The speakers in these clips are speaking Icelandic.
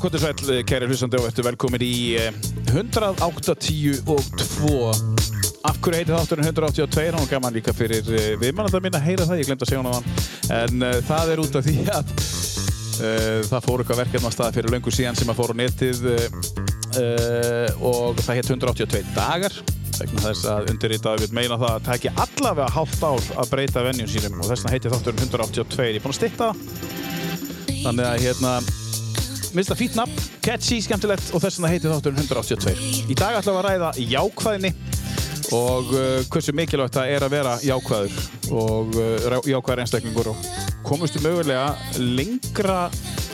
kvöldu sæl, kæri hlustandi og eftir velkomin í eh, 182 Af hverju heitir þátturinn 182? Hann var gaman líka fyrir uh, viðmannandar mín að heyra það, ég glemt að segja hann á hann. En uh, það er út af því að uh, það fór eitthvað verkefn á stað fyrir löngu síðan sem að fór á netið uh, og það heit 182 dagar vegna þess að undirritaði vil meina það að það ekki allavega hálft ár að breyta vennjum sínum. Og þess vegna heitir þátturinn 182 Ég er búinn að styrta það. Þannig að hérna minnst það fýtt nafn, catchy, skemmtilegt og þess vegna heitir þátturinn 182 Í dag ætlum við að ræða jákvæðinni og uh, hversu mikilvægt það er að vera jákvæður og uh, jákvæður einstaklingur og komustu mögulega lengra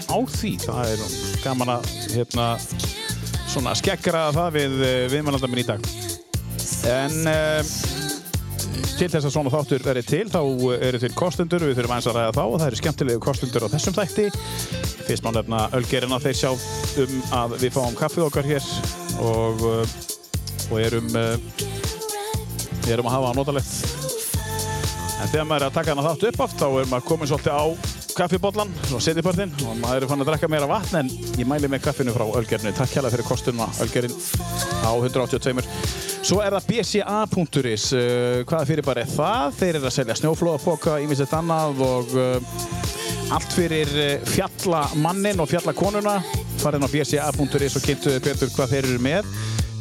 á því. Það er gaman að hérna skekkraða það við uh, viðmannaldar minn í dag. En uh, til þess að svona þáttur verið til þá eru til kostendur, við þurfum aðeins að ræða þá og það eru skemmtilegu kostendur á þessum þætti. Fyrst má nefna Ölgerina þeir sjá um að við fáum kaffið okkar hér og, uh, og erum uh, erum að hafa það notalegt. En þegar maður er að taka hana þáttu upp átt þá er maður komin svolítið á kaffibóllan og setjipörðin og maður er fann að drekka meira vatn en ég mæli með kaffinu frá Ölgerinu takk hjá það fyrir kostununa Ölgerin á 182 Svo er það bca.is uh, hvaða fyrirbæri er það? Þeir eru að selja snjóflóðapoka, ímislegt annað og uh, allt fyrir uh, fjallamannin og fjallakonuna. Farið á bca.is og kynntu betur hvað þeir eru með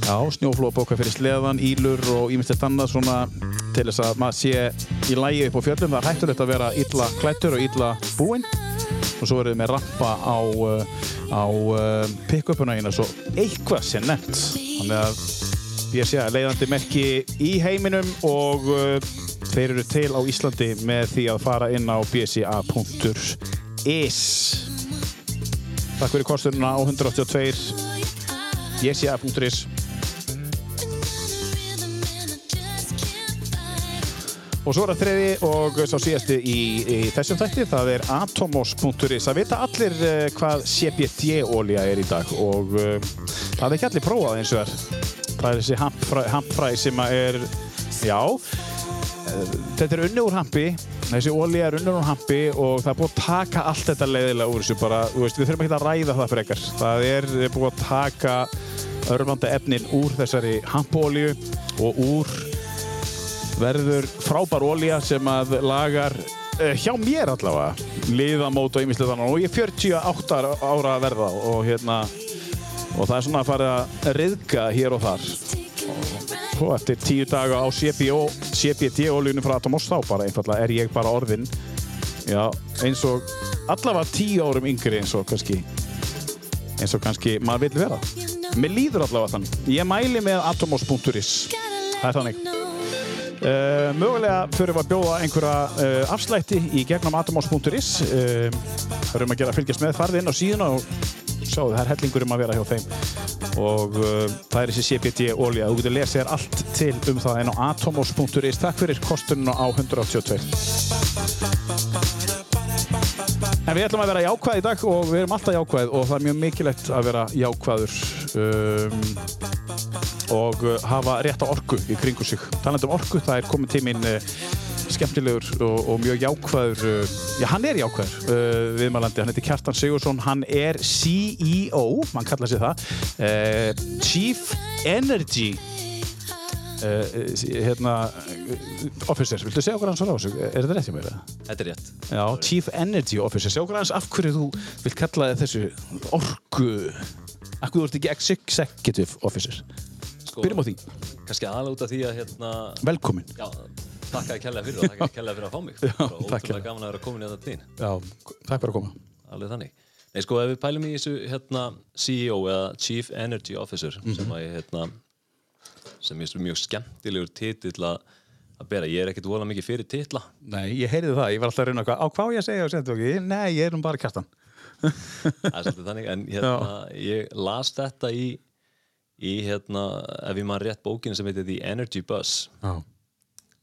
Já, snjóflóðapoka fyrir sleðan, ílur og ímislegt annað svona til þess að maður sé í lægi upp á fjöllum. Það er hættulegt að vera illa klættur og illa búinn. Og svo eru við með rampa á, á pick-upuna eina svo eitthvað sé nefnt. Þannig að ég sé að leiðandi merki í heiminum og uh, þeir eru til á Íslandi með því að fara inn á bca.is Takk fyrir kosturuna á 182 bca.is Og svo er það þriði og sá síðasti í, í þessum þætti, það er atomos.is. Það vita allir uh, hvað CBD-ólja er í dag og uh, það er ekki allir prófað eins og er. Það er þessi hampfræ, hampfræ sem er, já, uh, þetta er unni úr hampi, þessi ólja er unni úr hampi og það er búið að taka allt þetta leiðilega úr þessu bara, veist, við þurfum ekki að ræða það fyrir ekkert. Það er búið að taka örfanda efnin úr þessari hampólju og úr verður frábær ólíja sem að lagar uh, hjá mér allavega liðamót og ýmislega þannig og ég er 48 ára að verða og hérna og það er svona að fara að riðga hér og þar. Og eftir tíu daga á CBD ólíunum frá Atomos þá bara einfallega er ég bara orðin já, eins og allavega tíu árum yngri eins og kannski eins og kannski maður vil vera. Mér líður allavega þannig. Ég mæli með atomos.is það er þannig Uh, mögulega fyrir við að bjóða einhverja uh, afslætti í gegnum atomos.is uh, það erum að gera að fylgjast með farði inn á síðuna og sjáu það er hellingur um að vera hjá þeim. Og það er þessi CBD ólja þú getur lesið þér allt til um það inn á atomos.is takk fyrir kostununa á 182 en við ætlum að vera jákvæð í dag og við erum alltaf jákvæð og það er mjög mikilvægt að vera jákvæður. Um, og hafa rétt á orku í kringu sig. Taland um orku, það er komin tíminn uh, skemmtilegur og, og mjög jákvæður, uh, já hann er jákvæður uh, viðmælandi, hann heitir Kjartan Sigursson, hann er CEO, mann kallar sér það, Chief Energy hérna, Officer, viltu segja okkur hans á þessu? Er þetta rétt hjá mér? Þetta er rétt. Já, Chief Energy Officer, segja okkur hans af hverju þú vilt kalla þessu orku, af hverju þú ert ekki Executive Officer? Sko, Byrjum á því. Kannski aðalega út af því að hérna... Velkomin. Já, takk að kella fyrir og takk að kella fyrir að fá mig. Takk Ótrúlega gaman að vera komin í þetta tíðin. Já, takk fyrir að koma. Alveg þannig. Nei, sko, ef við pælum í þessu hérna CEO eða Chief Energy Officer Mhm. sem að ég hérna sem ég er mjög skemmtilegur titill að að bera. Ég er ekkert volað mikið fyrir titla. Nei, ég heyrði það. Ég var alltaf að reyna eitthvað. Á hvað ég segja og setja okkur? Nei, ég er um bara kjartan. Það er svolítið þannig. En hérna, ég las þetta í í hérna, ef ég maður rétt bókinu sem heitir The Energy Buzz Já.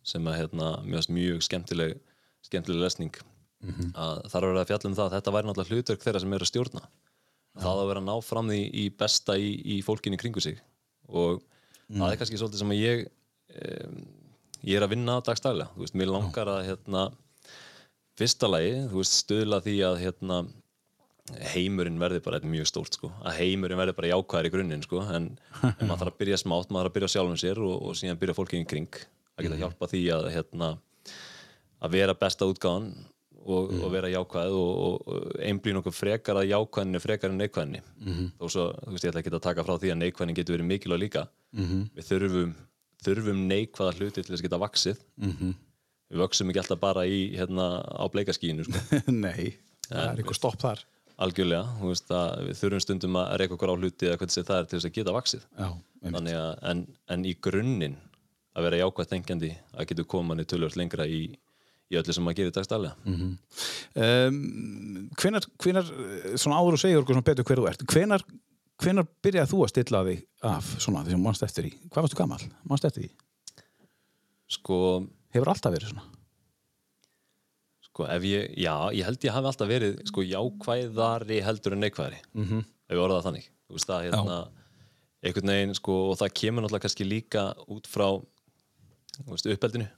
sem að hérna, mjög, mjög skemmtileg skemmtileg lesning Mhm. að þar er að fjalla um það að þetta væri náttúrulega hlutverk þeirra sem eru að stjórna það að vera að ná fram því í besta í, í fólkinu kringu sig og Mm. það er kannski svolítið sem að ég um, ég er að vinna dagstælega, þú veist, mér langar að hérna, fyrsta lagi, þú veist, stuðla því að hérna, heimurinn verði bara þetta er mjög stórt sko, að heimurinn verði bara jákvæðar í grunninn sko, en, en maður þarf að byrja smátt, maður þarf að byrja sjálfum sér og, og síðan byrja fólkið í kring að geta hjálpa því að hérna, að vera besta útgáðan og, og vera jákvæð og, og einblýn okkur frekar að jákvæðinni frekar en neikvæðinni þó svo, þú veist, ég ætla ekki að taka frá því að neikvæðin getur verið mikilvæg líka. Við þurfum, þurfum neikvæða hluti til þess að geta vaksið við vöksum ekki alltaf bara í hérna á bleikaskínu sko. Nei, það er eitthvað stopp þar algjörlega, þú veist að við þurfum stundum að reyka okkur á hluti eða hvernig það er til þess að geta vaksið Já, að, en, en í grunninn að vera jákvæð þengjandi að getur komanið tölvöld lengra í, í öllu sem maður gerir dagstælega um, hvenar, hvenar, svona áður og segja okkur svona betur hver þú ert hvenar, hvenar byrjaði þú að stilla þig af svona því sem mannst eftir í? Hvað varstu gammal, mannst eftir í Sko, hefur alltaf verið svona sko, ég, já, ég held ég hafi alltaf verið sko jákvæðari heldur en neikvæðari. Mm -hmm. ef ég orðað það þannig. Þú veist það, hérna, einhvern veginn sko, og það kemur náttúrulega kannski líka út frá veist, uppeldinu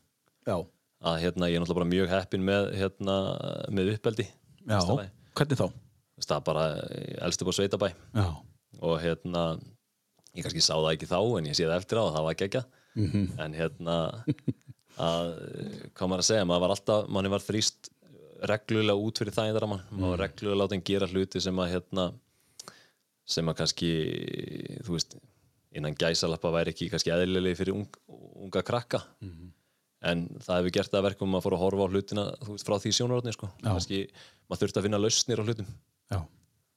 já, að hérna, ég er náttúrulega bara mjög heppin með, hérna, með uppeldi. Hvernig þá? Það er bara elst upp á sveitabæ. Já, og hérna ég kannski sá það ekki þá en ég sé það eftir á að það var gegja en hérna að, hvað maður að segja, maður var alltaf manni var þrýst reglulega út fyrir það einðar mann, maður var reglulega láta hann gera hluti sem að hérna sem að kannski, þú veist innan gæsalappa væri ekki kannski eðlilegi fyrir ung, unga krakka. En það hefur gert það að verkum að fóra að horfa á hlutina þú veist, frá því sjónarotni sko. kannski, maður þurfti að finna lausnir á hlutum. Já,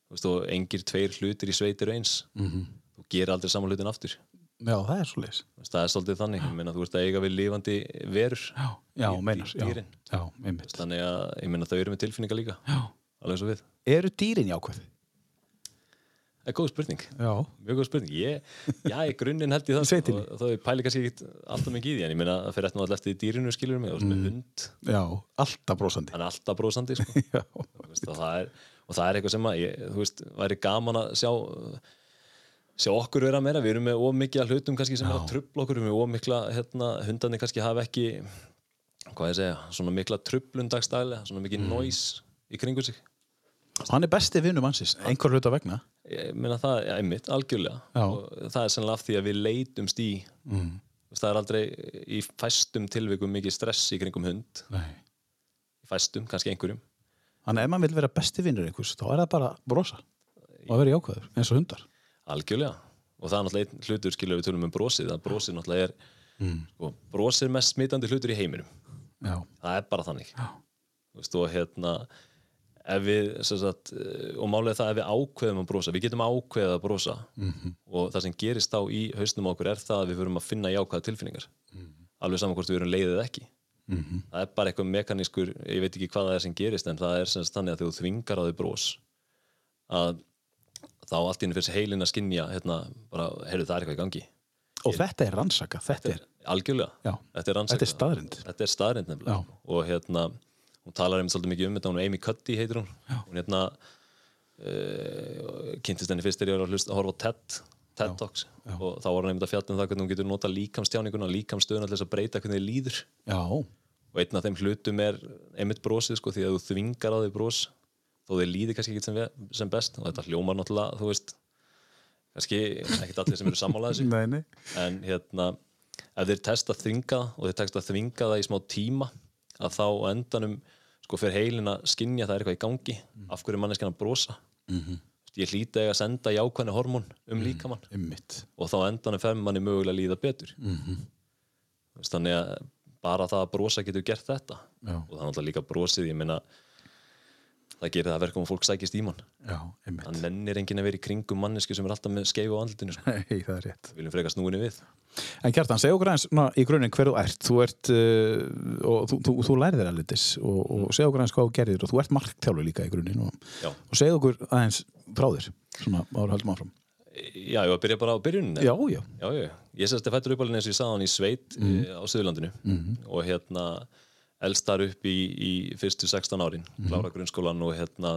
þú veist, og engir tveir hlutir í sveitir eins. Mhm. þú gerir aldrei saman hlutin aftur já, það er svo veist, það er svolítið þannig, ég meina þú ert að eiga við lifandi verur já, já, meinar, já, já, þannig að ég meina þau eru með tilfinningar líka. Já, alveg og við. Eru dýrin jákvæð? Það er góð spurning, já, mjög góð spurning. Ég, Já, í grunninn held ég það Sveitinni. og þau pæli kannski ekki alltaf mikið í því en ég meina það fyrir eftir náttúrulega eftir dýrinu skilur mig og mm. hund, já, alltaf brósandi hann er alltaf brósandi sko. já, veist, og, það er, og það er eitthvað sem að ég, þú veist, væri gaman að sjá sjá okkur vera meira, við erum með ómikið að hlutum kannski sem er að trubla okkur, við erum með ómikla hérna, hundarnir kannski hafa ekki hvað ég segja, svona mikla trublun dagstælega, svona mikið mm. noise í kringu sig. Hann er besti vinnu mannsins, einhver hluta vegna. Ég meina það, já, einmitt, algjörlega. Já. það er sennilega af því að við leitumst í mm. það er aldrei í fæstum tilvikum mikið stress í kringum hund. Nei. í fæstum, kannski einhverjum. Þannig að ef maður vil vera besti vinnur einhvers þá er það bara að brosa og að vera jákvæður, eins og hundar algjörlega, og það er náttúrulega einn hlutur skilur við tölum um brosið, að brosið náttúrulega er mm. sko, brosið er mest smitandi hlutur í heiminum. Já, það er bara þannig. Veist, og hérna við, sagt, eh, og málega það ef við ákveðum að brosa, við getum ákveðið að brosa. -hmm. og það sem gerist þá í hausnum á okkur er það að við förum að finna jákvæða tilfinningar. Alveg saman hvort við erum leiðið ekki. -hmm. það er bara eitthvað mekanískur ég veit ekki hvað það er sem gerist en það er sem sagt þannig að þú þvingar á því bros að þá allt í henni fyrir heilin að skinja hérna, bara, heyrðu það er eitthvað í gangi og þetta er rannsaka, þetta er algjörlega, Já. þetta er rannsakað. Þetta er staðreynd. þetta er staðrind Já. og hérna, hún talar einmitt svolítið mikið um þetta hún er Amy Cuddy heitir hún Já. hún hérna uh, kynntist henni fyrst þegar ég að, hlusta, að horfa á TED TED Talks og þá var hann einmitt að fjalla um það hvernig hún getur nota líkamstjáninguna líkamstöðuna til þess að breyta hvernig þið líður já, og einn af þeim hlutum er einmitt brosið sko því að þú þvingar á því bros þó þið líði kannski ekki sem, ve- sem best og þetta hljómar náttúrulega, þú veist kannski ekkert allir sem eru nei en hérna ef þeir testa að þvinga og þeir tekst að þvinga það í smá tíma að þá endanum sko fyrir heilin að skinja það er eitthvað í gangi af hverju manneskjan að brosa -hmm. ég ég að senda jákvæðni hormón um líkamann Einmitt. og þá endanum fer manni mögulega að líða betur -hmm. þannig að bara það að brosa getur gert þetta Já. og það er náttúrulega líka brosið ég meina það gerir það að verka um að fólk sækist í mann það nennir enginn að vera í kringum mannesku sem er alltaf með skeifu á andlutinu sko. Nei, það er rétt. viljum freka snúinu við En Kjartan, segja okkur aðeins í grunninn hver þú ert. Þú ert, uh, og þú, þú, þú lærið þér alveg og, og segja okkur aðeins hvað þú gerðir og þú ert marktjálfur líka í grunninn og, og segja okkur aðeins frá þér, svona ára höldum áfram. Já, ég var að byrja bara á byrjunin Já, já. Já, já, ég sérst að fættur upp alveg eins og ég sagði hann í sveit mm. á Suðurlandinu og hérna elst þar upp í, í fyrstu 16 árin, klára grunnskólan og hérna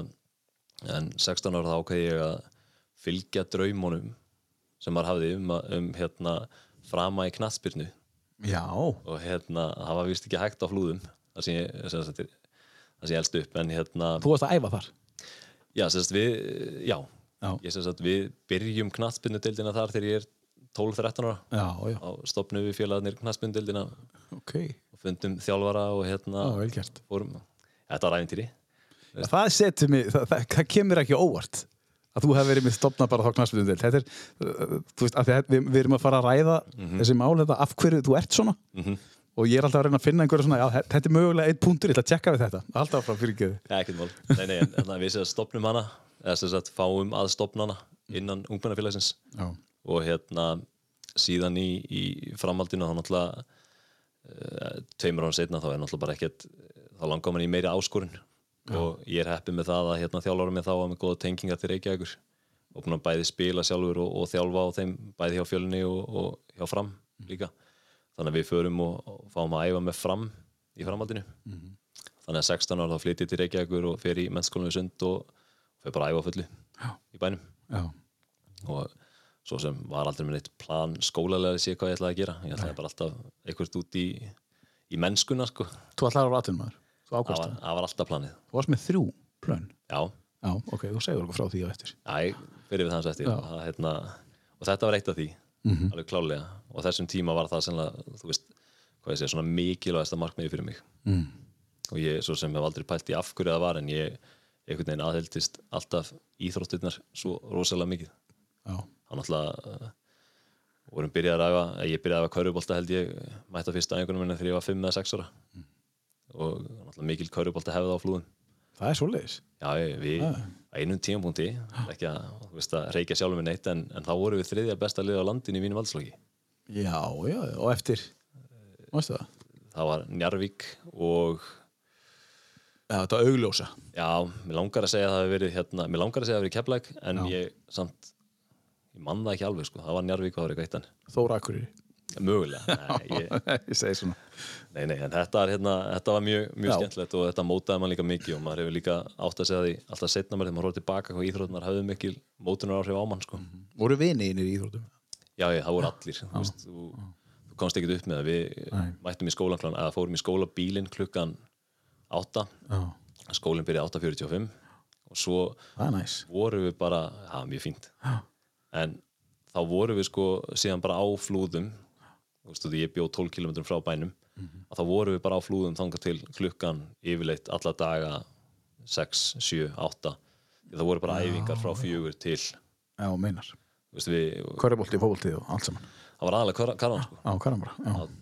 en 16 ára þá ákveði ég að fylgja draumunum sem maður hafði um, að- um hérna frama í knattspyrnu. Já, og hérna það var vist ekki hægt á flúðum það sem ég, ég elst upp en hérna þú varst að æfa þar. Já, sem sagt við, já, Já. ég sem sagt við byrjum knattbyndudeildina þar þegar ég er 12-13 ára. Já, á stopnum við félagarnir knattbyndudeildina ok fundum þjálfara og hérna gert. fórum, þetta var æfintýri Það setur mig, það, það, það kemur ekki óvart að þú hefur verið með stopna bara þá knarsbytundil þetta er, uh, þú veist, að við, við erum að fara að ræða þessi mál, þetta, af hverju þú ert svona. Mhm. og ég er alltaf að reyna að finna einhverja svona, já, þetta er mögulega einn punktur, ég ætla að tjekka við þetta. Alltaf frá fyrirgeðu Já, ekkert mál. Nei, nei, en þannig að við séum að stopnum hana eða sem sagt fáum að stopna hana innan ungmennafélagsins. Og hérna síðan í, í framhaldinu þá náttúrulega tveimur ára setna þá er náttúrulega bara ekkert þá langar mann í meiri áskorun. Og ég er heppið með það að hérna þjálfara með þá að með góða tengingar til Reykjavíkur. Og búin að bæði spila sjálfur og, og þjálfa á þeim bæði hjá fjölunni og, og hjá fram líka. Þannig að við förum og, og fáum að æfa með fram í framhaldinu. Þannig að 16 ára þá flytti til Reykjavíkur og fer í mennskólinu sund og fer bara að æfa fullu Já. í bænum. Já, og svo sem var aldrei með neitt plan skólalega að sé hvað ég ætlaði að gera. Ég ætlaði bara alltaf einhvert út í í mennskuna sko. Þú ætlar að vera atvinnumæður þú það var, var alltaf planið. Þú varst með þrjú plön? Já, Já, ok, þú segir okkur frá því á eftir. Já fyrir við hans eftir. Og, það, hérna, og þetta var eitt af því Mhm. alveg klálega og þessum tíma var það sennilega þú veist, hvað ég segja, svona mikilvægasta markmiði fyrir mig. Mm. og ég svo sem hef aldrei pælt í af hverju það var alltaf hann alltaf uh, vorum byrjað að ræfa, ég byrjaði að ræfa körfubolta held ég, mætti á fyrsta æfingunum minna þegar ég var 5 eða 6 ára. Og alltaf mikil körfubolta hefði á flúðum. Það er svoleiðis. Já, við Ah. einum tímapunkti ekki að, veist, að reykja sjálfum minn eitt en, en þá vorum við þriðja besta lið á landinu í mínum valdsloki. Já, já, og eftir? Mástu það? það var Njarvík og Já, þetta augljósa. Já, mér langar að segja að það hefur verið hérna, mér langar að segja að það hefur verið keflæk en Já. ég samt ég man það ekki alveg sko, það var Njarvík og það var eitthvað eitt en Þóra Akureyri. Mögulega, nei, ég, Ég segi svona. Nei, nei, en þetta, er, hérna, þetta var mjög, mjög skemmtilegt og þetta mótaði mann líka mikið og maður hefur líka átt að segja því alltaf setna mér þegar maður horfði tilbaka hvað íþrótunar hafði mikil mótunar áhrif á mann sko. Voru viniðinir í íþróttum? Já, ég, það voru allir. Þú, veist, þú, þú komst ekkert upp með það við Nei. mættum í skólan eða fórum í skóla bílinn klukkan 8 Já, skólinn byrjaði 8.45 og svo það vorum við bara, já, mjög fínt. Já. En þá vorum við sko síðan bara á flúðum því ég bjóð 12 km frá bænum að þá vorum við bara á flúðum þangað til klukkan yfirleitt alla daga 6, 7, 8 því það voru bara æfingar frá fjögur til. Já, meinar. Körubolti, fóbolti og allt saman. Það var aðalega kar- karvan sko.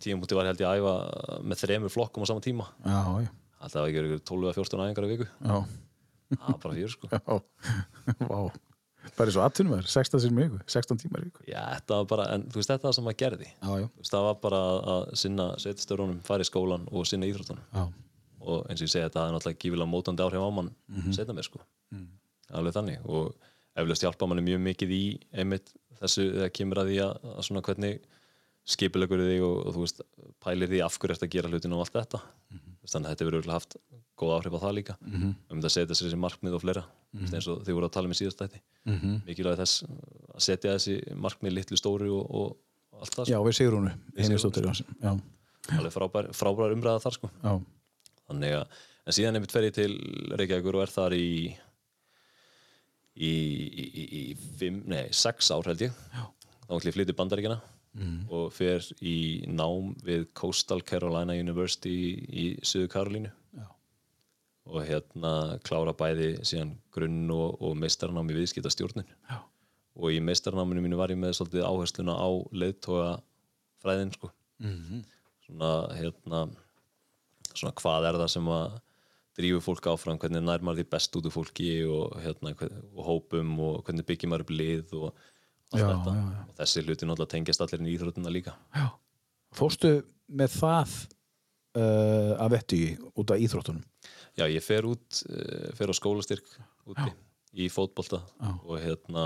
Tímumúti var held ég að æfa með þremur flokkum á sama tíma. Já, alltaf ekki verið 12 eða 14 æfingar í viku. Já. það var bara fjör sko. Já, vá Bara eins og atvinnumæður, 16 sinni viku 16 tímar viku. Já, þetta var bara, en þú veist þetta var sem maður gerði. Já, já, veist, það var bara að sinna sveitstörunum, fara í skólan og sinna íþróttunum. Já, og eins og ég segi þetta það er náttúrulega gífilega mótandi áhrif á mann setna mér sko. Alveg þannig. Og eflaust hjálpa manni mjög mikið í einmitt þessu þegar kemur að því að, að svona hvernig skipilegur þig og, og þú veist pælir því af hverju að gera hlutin og allt þetta. Mm þannig að þetta verður haft góð áhrif á það líka um þetta að setja sér þessi markmið og fleira mm eins og þið voru að tala um í síðast þætti Mhm. mikilvæg þess að setja þessi markmið litlu stóri og, og allt það já sko. við Sigrúnu Heimistóttir, já, alveg frábær, frábær umræða þar sko já, þannig að, en síðan einmitt fer ég til Reykjavíkur og er þar í í, í, í, í fimm, nei, sex ár held ég Já. þá ætlum ég að flytja í bandaríkjana mm. og fer í nám við Coastal Carolina University í, Suðu Karolínu Já. Og hérna klára bæði síðan grunn og, og meistarnám í viðskiptastjórnin Já. og í meistarnáminu mínu var ég með svolítið áhersluna á leiðtoga fræðin sko Mhm. svona hérna svona hvað er það sem að drífu fólk áfram, hvernig nær maður því best út úr fólki og, hérna, og hópum og hvernig byggjum maður upp lið og allt Já, þetta já, og þessi hluti náttúrulega tengjast allir í íþrótuna líka já. Fórstu með það uh, að vettu út af íþróttunum? Já, ég fer út, uh, fer á skólastyrk úti í fótbolta Já. og hérna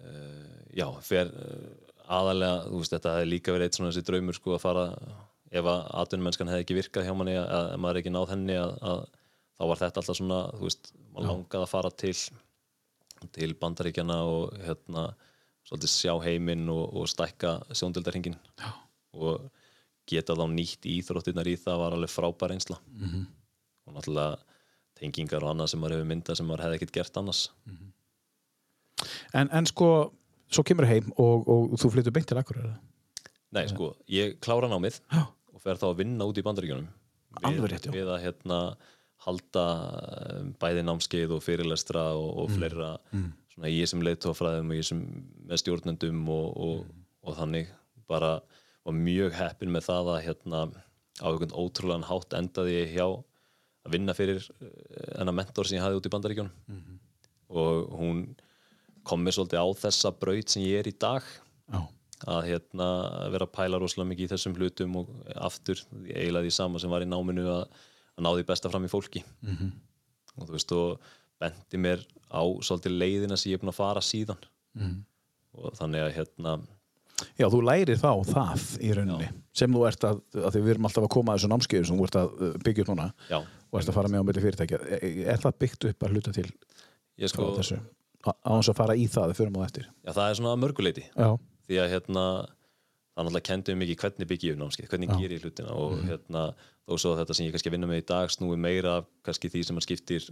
uh, já, fer uh, aðalega, þú veist, þetta hefði líka verið eitt svona þessi draumur sko að fara ef að atvinnumennskan hefði ekki virkað hjá manni að, að maður ekki náð henni að, að þá var þetta alltaf svona, þú veist, maður langaði að fara til til bandaríkjana og hérna svolítið sjá heiminn og, og stækka sjóndildarhingin og geta þá nýtt íþróttirnar í það var alveg frábær einsla -hmm. og náttúrulega tengingar og annað sem maður hefur myndað sem maður hefði ekkert gert annars En, en sko, svo kemur heim og, og þú flyttur beint til Akureyri Nei, sko, ég klára námið Já. og fer þá að vinna út í rétt, já. Við að hérna halda um, bæði námskeið og fyrirlestra og, Mm. og fleira svona ég sem leiðtófræðum og ég sem með stjórnendum og, og, Mm. og þannig bara var mjög heppin með það að hérna á einhvern ótrúlegan hátt endaði ég hjá að vinna fyrir eh, hennar mentor sem ég hafði út í bandaríkjunum Mhm. og hún kom mér svolítið á þessa braut sem ég er í dag Já, að hérna vera að pæla rosalega mikið í þessum hlutum og aftur eiginlega því sama sem var í náminu að, að ná því besta fram í fólki -hmm. og þú veist og bendi mér á svolítið leiðina sem ég er búin að fara síðan -hmm. og þannig að hérna Já, þú lærir þá það í rauninni sem þú ert að, að því við erum alltaf að koma að þessu námskeiðu sem þú ert að uh, byggja upp núna já, og ert að fara með á milli fyrirtækja. Er- Er það byggt upp að hluta til sko, þessu? Á þess að fara í það fyrir á eftir? Já, það er svona mörguleiti Já, því að hérna það náttúrulega kendi um mikið hvernig byggi ég upp námskeið hvernig gerir ég hlutina og hérna þó svo þetta sem ég kannski vinna með í dag snúi meira af kannski því sem skiptir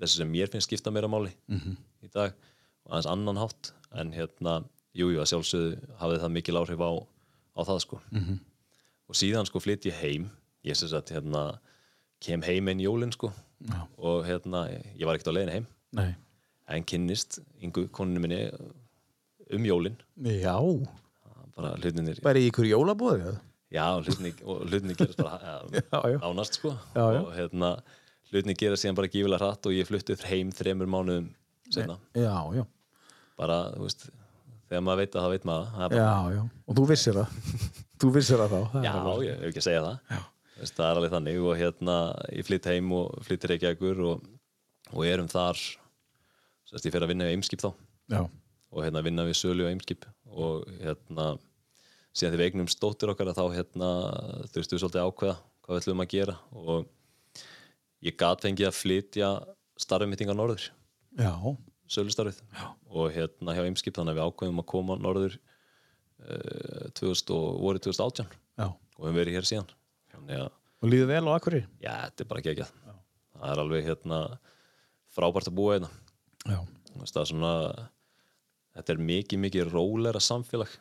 þessu sem mér finnst skipta meira máli -hmm. í dag og aðeins annan hátt. En hérna, jújú, jú, að sjálfsögðu hafði það mikil áhrif á, á það sko. -hmm. og síðan sko flytt ég heim. Ég sem sagt hérna kem heim einn jólin sko. Já. og hérna, ég var ekkert á leiðin heim. Nei. En kynnist yngu konunni minni um jólin. Já, bara hlutinir bara í ykkur jólabóði Já, hlutinni, og hlutinni gerast bara Já, já. nánast sko. Og hérna, hlutinni gerast síðan bara gífilega hratt og ég flutti heim þremur mánuðum senna, Já, já, bara, þú veist þegar maður veit að það veit maður það. Er bara, já, já. Og þú vissir það. Þú vissir það þá. Það já, er alveg- ég hef ekki að segja það. Þú veist, það er alveg þannig. Og hérna ég flytt heim og flyttir ekki ekkur og, og erum þar sérst ég fer að vinna við Eimskip þá. Já, og hérna vinna við sölu og Eimskip. Og hérna síðan þegar við eignum stóttir okkar þá hérna þurftum við svolítið ákveða hvað við ætlum að gera. Og ég gat fengið að flytja inga norður. Já, sölustarfið og hérna hjá Eimskip þannig að við ákveðum að koma norður uh, 2000 og voru 2018 já. Og við verið hér síðan. Að Og líður vel á Akureyri? já, þetta er bara geggjað. Það er alveg hérna frábært að búa hérna. Þú veist, það er svona þetta er mikið mikið rólera samfélag.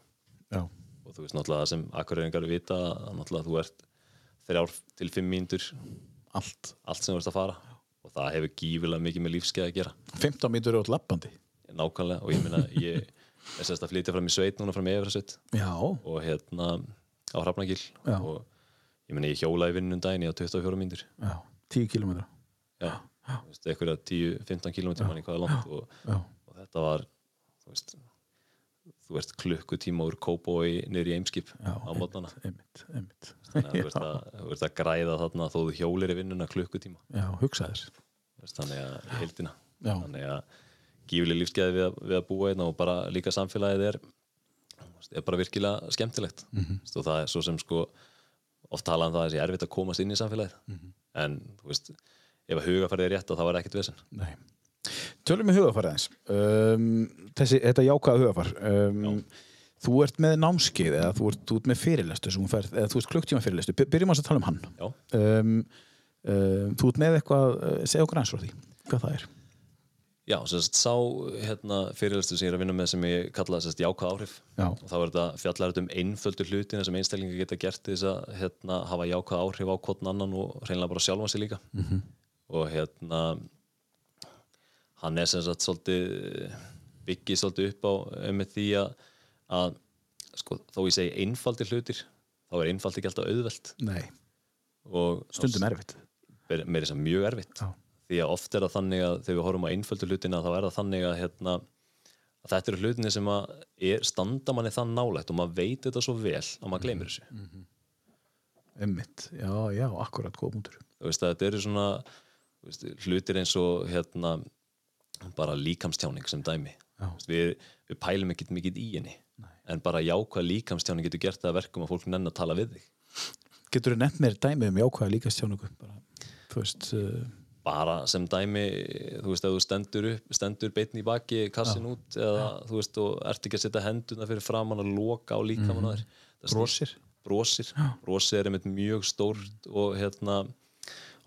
Já, og þú veist náttúrulega það sem akkurreiningar vita náttúrulega þú ert þrjár til fimm mínútur allt. allt sem þú ert að fara. Og það hefur gífilega mikið með lífskeið að gera. 15 mínútur út lappandi nákvæmlega og ég meina ég er sérst að flytja fram í sveit núna fram í Efrasveit og hérna á Hrafnagil. Og ég meina ég hjólaði vinnun daginn ég á 24 mínútur. Já, 10 kilometra eitthvað 10-15 km manni hvað er langt. Og, og þetta var þú veist þú veist klukkutíma úr Kópói niður í Eimskip á einmitt þannig að þú veist að, græða þarna þó þú hjólir í vinnuna klukkutíma. Já, hugsa þér. Þú veist, þannig að í heildina. Já. þannig að gífileg lífsgæði við, við að búa einna og bara líka samfélagið er er bara virkilega skemmtilegt mm. -hmm. og það er svo sem sko oft talað um það að það er erfitt að komast inn í samfélagið Mhm. en þú veist ef að hugafærið er rétt þá var ekkert vesen Nei. Tölum við hugafar aðeins um, þessi, Þetta jákvæða hugafar um, Þú ert með námskeið eða þú ert, ert með fyrirlestu ferð, eða þú ert klukktíma fyrirlestu By- Byrjum að tala um hann Já, um, um, Þú ert með eitthvað uh, segja okkur eins frá því, hvað það er Já sagt, sá hérna, fyrirlestu sem ég er að vinna með sem ég kalla sagt, jákvæð áhrif Já. og þá er þetta fjallar þetta um einföldu hlutina sem einstaklingar geta gert þess að hérna, hafa jákvæð áhrif á hvort annan og reynilega bara sjálfa sig líka -hmm. og hérna hann er sem sagt svolítið byggið svolítið upp á með því að, að sko, þó ég segi einfaldir hlutir þá er einfald ekki alltaf auðvelt Nei, og stundum erfitt er mér þess að mjög erfitt Já. Því að oft er það þannig að þegar við horfum á einföldu hlutina þá er það þannig að, hérna, að þetta eru hlutinni sem er, standa manni þann nálægt og maður veit þetta svo vel að maður gleymir þessu. Emmitt, já, já, akkurat góð mútur þú veist að þetta eru svona veist, hlutir eins og hérna, bara líkamstjáning sem dæmi. Veist, við, við pælum ekkert mikið í henni Nei. en bara jákvæð líkamstjáning getur gert það að verkum að fólk nenn að tala við þig. Getur þú nefnt mér dæmi um jákvæða líka stjánugu bara, þú veist uh, bara sem dæmi þú veist, ef þú stendur upp, stendur beitn í baki kassin út eða þú veist, og ert ekki að setja henduna fyrir framann að loka á líkamann á þér. Það snýst- Brosir. brosir, brosir er einmitt mjög stórt og hérna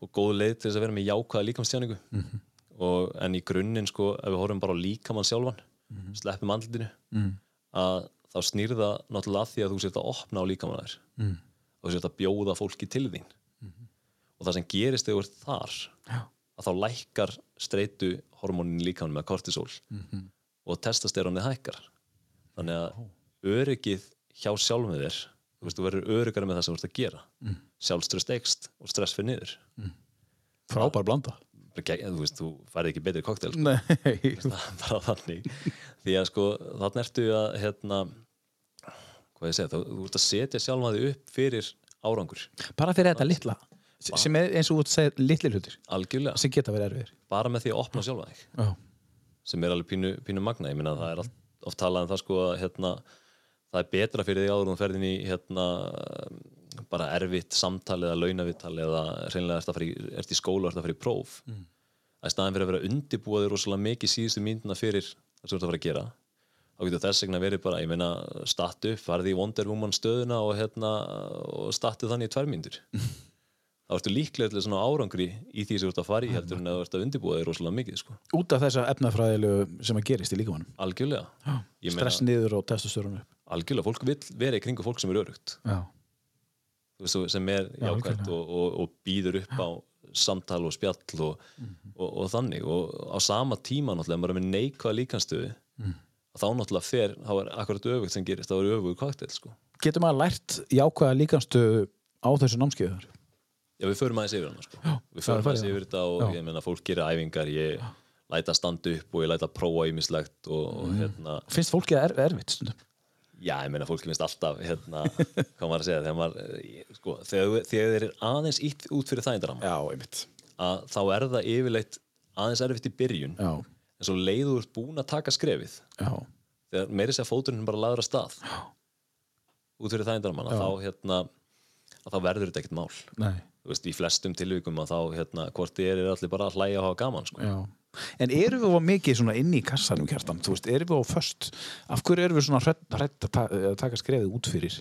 og góð leið til þess að vera með jákvæða líkamstjáningu. Mhm. og, en í grunninn sko, ef við horfum bara á líkamann sjálfan Mhm. sleppum andlutinu að þá snýr það náttúrulega að því að þú sért að opna á líkamann þær Mm. og þú sért að bjóða fólki til þín og það sem gerist þegar þú ert þar Já. að þá lækkar streitu hormónin líkamann með kortisol Mhm. og testosterónið hækkar þannig að öryggið hjá sjálfum þér þú veist, þú verður öryggara með það sem þú ert að gera mm. sjálfströst eikst og stress fyrir niður Frábær blanda. Þú veist, þú færði ekki betri koktel sko. Bara þannig því að sko, þannig ertu að hérna, hvað ég segja þú, þú ert að setja sjálfa þig upp fyrir árangur, Bara fyrir þetta litla. Sem er eins og ert að segja litli hlutir. algjörlega Sem geta verið erfiðir. bara með því að opna sjálfa þig Já. sem er alveg pínu, pínu magna ég minna að það er oft talað um það sko að hérna, það er betra fyrir þig áður en þú ferðin í hérna, bara erfitt samtal eða launavittal eða reynilega ert, í, ert í skóla og ert að fara í próf mm. að staðin fyrir að vera undibúaður rosalega mikið síðustu myndina fyrir það sem þú ert að fara að gera þá getur þess vegna verið bara, ég meina startu farði í Wonder Woman stöðuna og, hérna, og startu þannig í tvær mínútur þá ertu líklega til svona árangri í því sem þú ert að fara í heldur en að þú ert að undibúa þig rosalega mikið sko. Út af þessa efnafræðilegu sem að gerist í líkamannum. algjörlega Stress niður og testosteronu upp. algjörlega, fólk vil vera í kringu fólk sem er örugt Já. veist, sem er Já, jákvæmt algjörlega. og, og, og býður upp á samtal og spjall og, Mhm. og, og þannig og á sama tíma náttúrulega, maður er með neikvæða líkanstöðu Mm. þá náttúrulega fer, þá er akkurat öfugt sem gerist, þá er öfugt koktel sko. Getur maður lært jákvæða líkanstöðu á þessu námskeiður? Já, við förum aðeins yfir hana sko. Já, við förum aðeins yfir þetta og Já. ég meina, fólk gerir æfingar ég læta standa upp og ég læta prófa ímislegt og, og hérna Finnst fólki það er, erfitt stundum? Já, ég meina fólki finnst alltaf hérna, hvað maður að segja þegar, maður, eh, sko, þegar, þegar þeir er aðeins ítt út fyrir þægindaram Já, einmitt. að þá er það yfirleitt aðeins erfitt í byrjun Já, en svo leiður þú ert búin að taka skrefið já, þegar meiri sér fóturinn bara laður að stað út fyrir þægindaram að þá, hérna, að þá verður þetta ekkert mál veist, í flestum tilvíkum að þá hérna, hvort þið er allir bara að hlæja og hafa gaman sko. En erum við á mikið inn í kassanum kjartan? Veist, erum við á föst? Af hverju erum við svona hrætt, að, ta að taka skrefið út fyrir?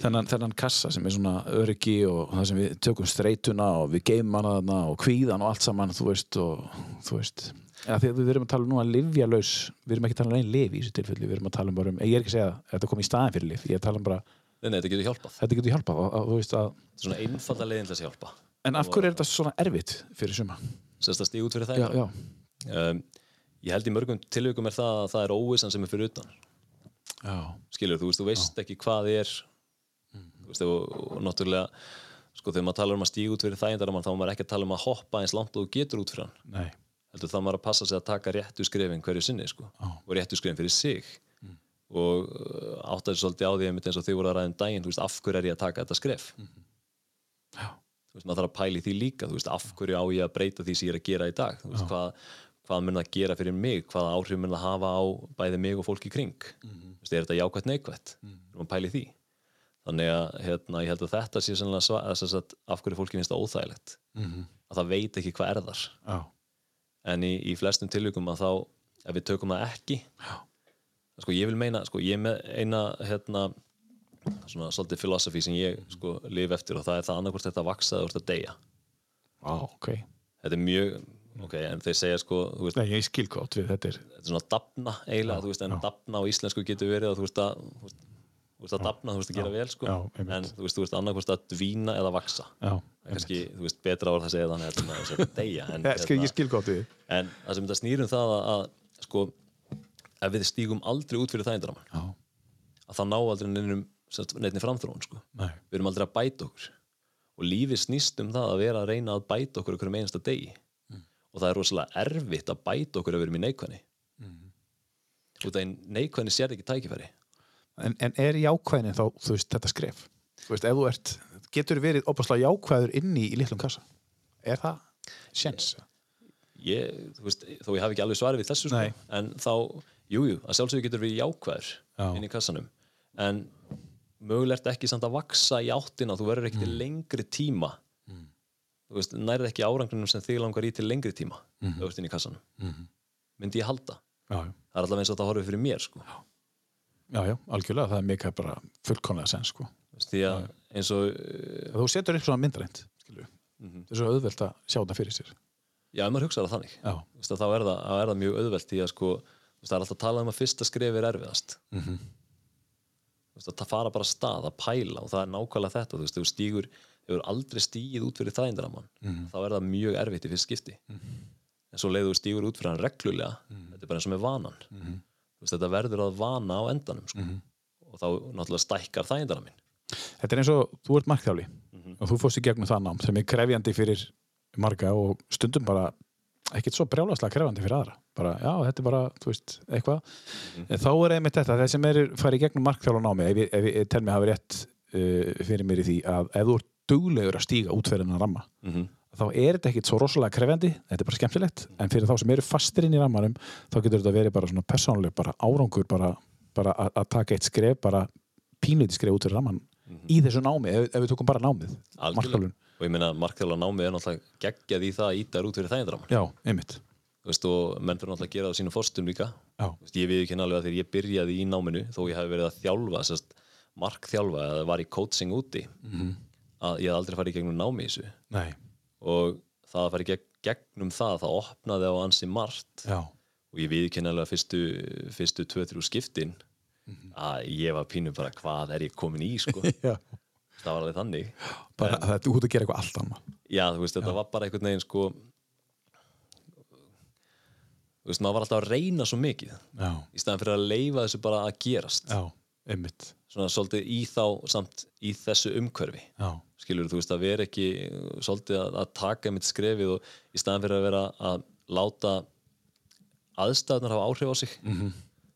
Þennan, þennan kassa sem er svona öryggi og það sem við tökum streituna og við geymum hana þarna og kvíðan og allt saman, þú veist, og þú veist. Ja, við erum að tala nú að livjalaus, við erum ekki að tala um einn liv í þessu tilfelli, við erum að tala um bara um, ég er ekki að segja að þetta kom í staðin fyrir liv, ég er að tala um bara, Nei, nei, þetta getur hjálpað. Þetta getur hjálpað, veist að, Þetta er svona einfalda leiðin til að hjálpa. En af hverju er þetta svona erfitt fyrir suma? Sérst að stíga út fyrir Já, þægindaram já, um, Ég held í mörgum tilvíkum er það að það er óvissan sem er fyrir utan. Já, skilur, þú veist, þú veist ekki hvað er. Þú veist, og, og náttúrulega sko, þegar maður talar um að stíga út fyrir þægindaram þá er maður ekki að tala um að hoppa eins langt og þú getur út fyrir hann. Nei, heldur það maður að passa sig að taka réttu skrefin hverju sinni, sko, og réttu skrefin fyrir sig og uh, áttaði svolítið á því einmitt eins og þið voru að ræða um daginn þú veist, af hverju er ég að taka þetta skref? Já, þú veist, maður þarf að pæli því líka þú veist, af hverju á ég að breyta því sem ég er að gera í dag? Þú veist, hvað, hvað mun það gera fyrir mig? Hvaða áhrif mun það hafa á bæði mig og fólk í kring? Þú veist, er þetta jákvætt neikvætt? Mm -hmm. að pæli því. Þannig að hérna, ég held að þetta sé sva- að, af hverju fólki finnst það óþægilegt. Mhm. að það veit ekki hvað sko ég vil meina, sko ég er með eina hérna svona svolítið filosofi sem ég sko lif eftir og það er það annarkvort þetta að vaksa eða ert að deyja. Á, ok. þetta er mjög, ok, en þeir segja sko veist, Nei, ég skil gott við þetta er, þetta er svona dafna eiginlega, þú veist, en dafna á íslensku getur verið að þú veist að þú veist, að dafna, þú veist að gera vel sko. Já, en þú veist, þú veist annarkvort að dvína eða vaksa kannski, þú veist, betra það að segja þannig að þetta að deyja en, ég skil, hérna- ég skil gott við. En það sem þetta snýrum það að, að sko, ef við stígum aldrei út fyrir þægindraman Já, að það ná aldrei neinum neinni framþróun sko. við erum aldrei að bæta okkur. Og lífið snýst um það að vera að reyna að bæta okkur okkur um einasta degi. Og það er rosalega erfitt að bæta okkur að vera með neikvæðni. Og það er neikvæðni sér ekki tækifæri. En, en er jákvæðin þá, þú veist, þetta skref? Þú veist, ef þú ert, getur verið opaslega jákvæður inni í litlum kassa? Er það sjens? ég, þú veist, þó ég hafi ekki alveg svarið við þessu sko, en þá, jújú, jú, að sjálfsögur getur við jákvæður Já. inn í kassanum. En mögulegt ekki samt að vaksa í áttina þú verður ekki til lengri tíma. Þú veist, nærið ekki árangrunum sem þig langar í til lengri tíma mm -hmm. inn í kassanum. Mhm. myndi ég halda, Já, það er allavega eins og þetta horfið fyrir mér sko. já, já, algjörlega, það er mikið bara fullkomlega sens, sko. Því að eins og uh, Þú setur upp svona myndrænt, skilur það er svo auðvelt að sjá það fyrir sér. Já, ef maður hugsaður þannig. Þá er það, er það mjög auðvelt því að sko, það er alltaf að tala um að fyrsta skref er erfiðast mm -hmm. Þú það fara bara stað að pæla og það er nákvæmlega þetta, þú veist, þú stígur hefur aldrei stígið út fyrir þægindaramann Mhm. þá er það mjög erfitt í fyrst skipti en svo leiður þú stígur út fyrir hann reglulega Mhm. þetta er bara eins og með vanan þú veist, þetta verður að vana á endanum sko. Mhm. og þá náttúrulega stækkar þægindaraminn Þetta er eins og þú ert markþjáli og þú fórst í gegnum það nám sem er krefjandi fyrir marga og stundum bara ekkert svo brjálaslega krefjandi fyrir aðra bara, já, þetta er bara, þú veist, eitthvað. En þá er einmitt þetta, þeir sem er farið gegnum markþjála námi, ef ég, ef ég tel mig hafa rétt uh, fyrir mér í því að ef þú ert duglegur að stíga út fyrir hennar ramma mm -hmm. þá er þetta ekkert svo rosalega krefjandi þetta er bara skemmtilegt, en fyrir þá sem eru fastir inn í rammanum, þá getur þetta verið bara svona persónuleg, bara árangur bara, bara að, að taka eitt skref, bara pínlítið skref út fyrir ramman í þessu námi, ef, ef við tókum bara námið og ég meina markþjála námið er náttúrulega geggjað í það að íta út fyrir þægindaramann já, einmitt veist, og menn fyrir náttúrulega að gera það á sínu forstum líka. Veist, ég við ekki að þegar ég byrjaði í náminu þó ég hef verið að þjálfa sérst, markþjálfa eða var í coaching úti Mhm. að ég hef aldrei farið gegnum námi í þessu. Nei, og það að gegn, gegnum það það opnaði á ansi margt. Já. Og ég viðkynna alveg að fyrstu, fyrstu 2-3 skiptin að ég var pínu bara hvað er ég komin í sko. það var alveg þannig. Bara að þetta út að gera eitthvað allt annað. Já þú veist þetta var bara einhvern veginn sko þú veist maður var alltaf að reyna svo mikið já, í staðan fyrir að leifa þessu bara að gerast. Já, einmitt. Svona svolítið í þá samt í þessu umhverfi. Já, skilur þú veist að vera ekki svolítið að, að taka mitt skrefið og í staðan fyrir að vera að láta aðstæðunar hafa áhrif á sig. -hmm.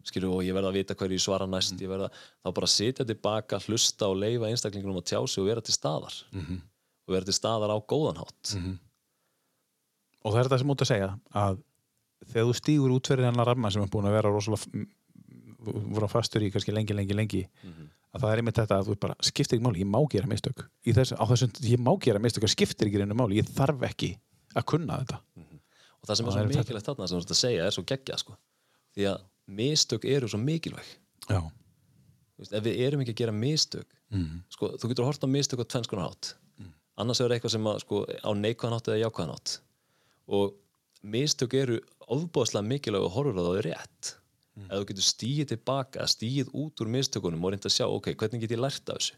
skilur og ég verða að vita hverju svara næst ég verða þá bara sitja tilbaka hlusta og leifa einstaklingunum að tjá sig og vera til staðar. -hmm. og vera til staðar á góðanhátt -hmm. og það er þetta sem út að segja að þegar þú stígur út fyrir hennar ramma sem er búin að vera rosalega voru fastur í kannski lengi, lengi, lengi að það er einmitt þetta að þú bara skiptir ekki máli, ég má gera mistök. Á þessum, ég má gera mistök það skiptir ekki reynu máli, ég þarf ekki að kunna þetta. Og það sem er Og svo er mikilvægt þarna sem þú ert að segja er svo geggjað sko. Því að mistök eru svo mikilvæg. Já, ef við erum ekki að gera mistök mm. sko, þú getur að horta mistök á tvennskonar hátt. Annars er eitthvað sem að, sko, á neikvæðan hátt eða jákvæðan hátt. Og mistök eru ofbóðslega mikilvæg að það er rétt. Ef þú getur stíið tilbaka stíið út úr mistökunum og reynda að sjá ok, hvernig get ég lært af þessu?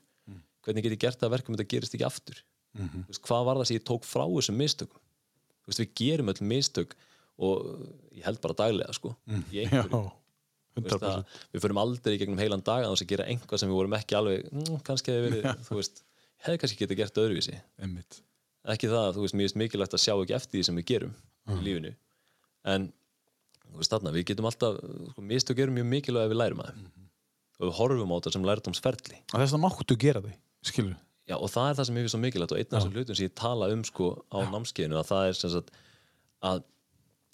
Hvernig get ég gert það að verkum þetta gerist ekki aftur? Þú veist, hvað var það sem ég tók frá þessum mistökum? Veist, við gerum öll mistök og ég held bara daglega sko, í já, einhverju Þú veist 100% að við förum aldrei í gegnum heilan dag að þess að gera einhvað sem við vorum ekki alveg mm, kannski hefði verið, þú veist. Hefði kannski getið gert öðruvísi. Einmitt. Ekki það, þú veist, mér finnst mikilvægt að sjá ekki eftir því sem við gerum í lífinu en þarna, við getum alltaf sko, mistök eru mjög mikilvæg að við lærum að þeim. Og við horfum á þetta sem lærdomsferli og þess að máttu gera þau, skilur Já, og það er það sem ég finnst svo mikilvægt og einn af þessum hlutum sem ég tala um sko á námskeiðinu að það er sem sagt að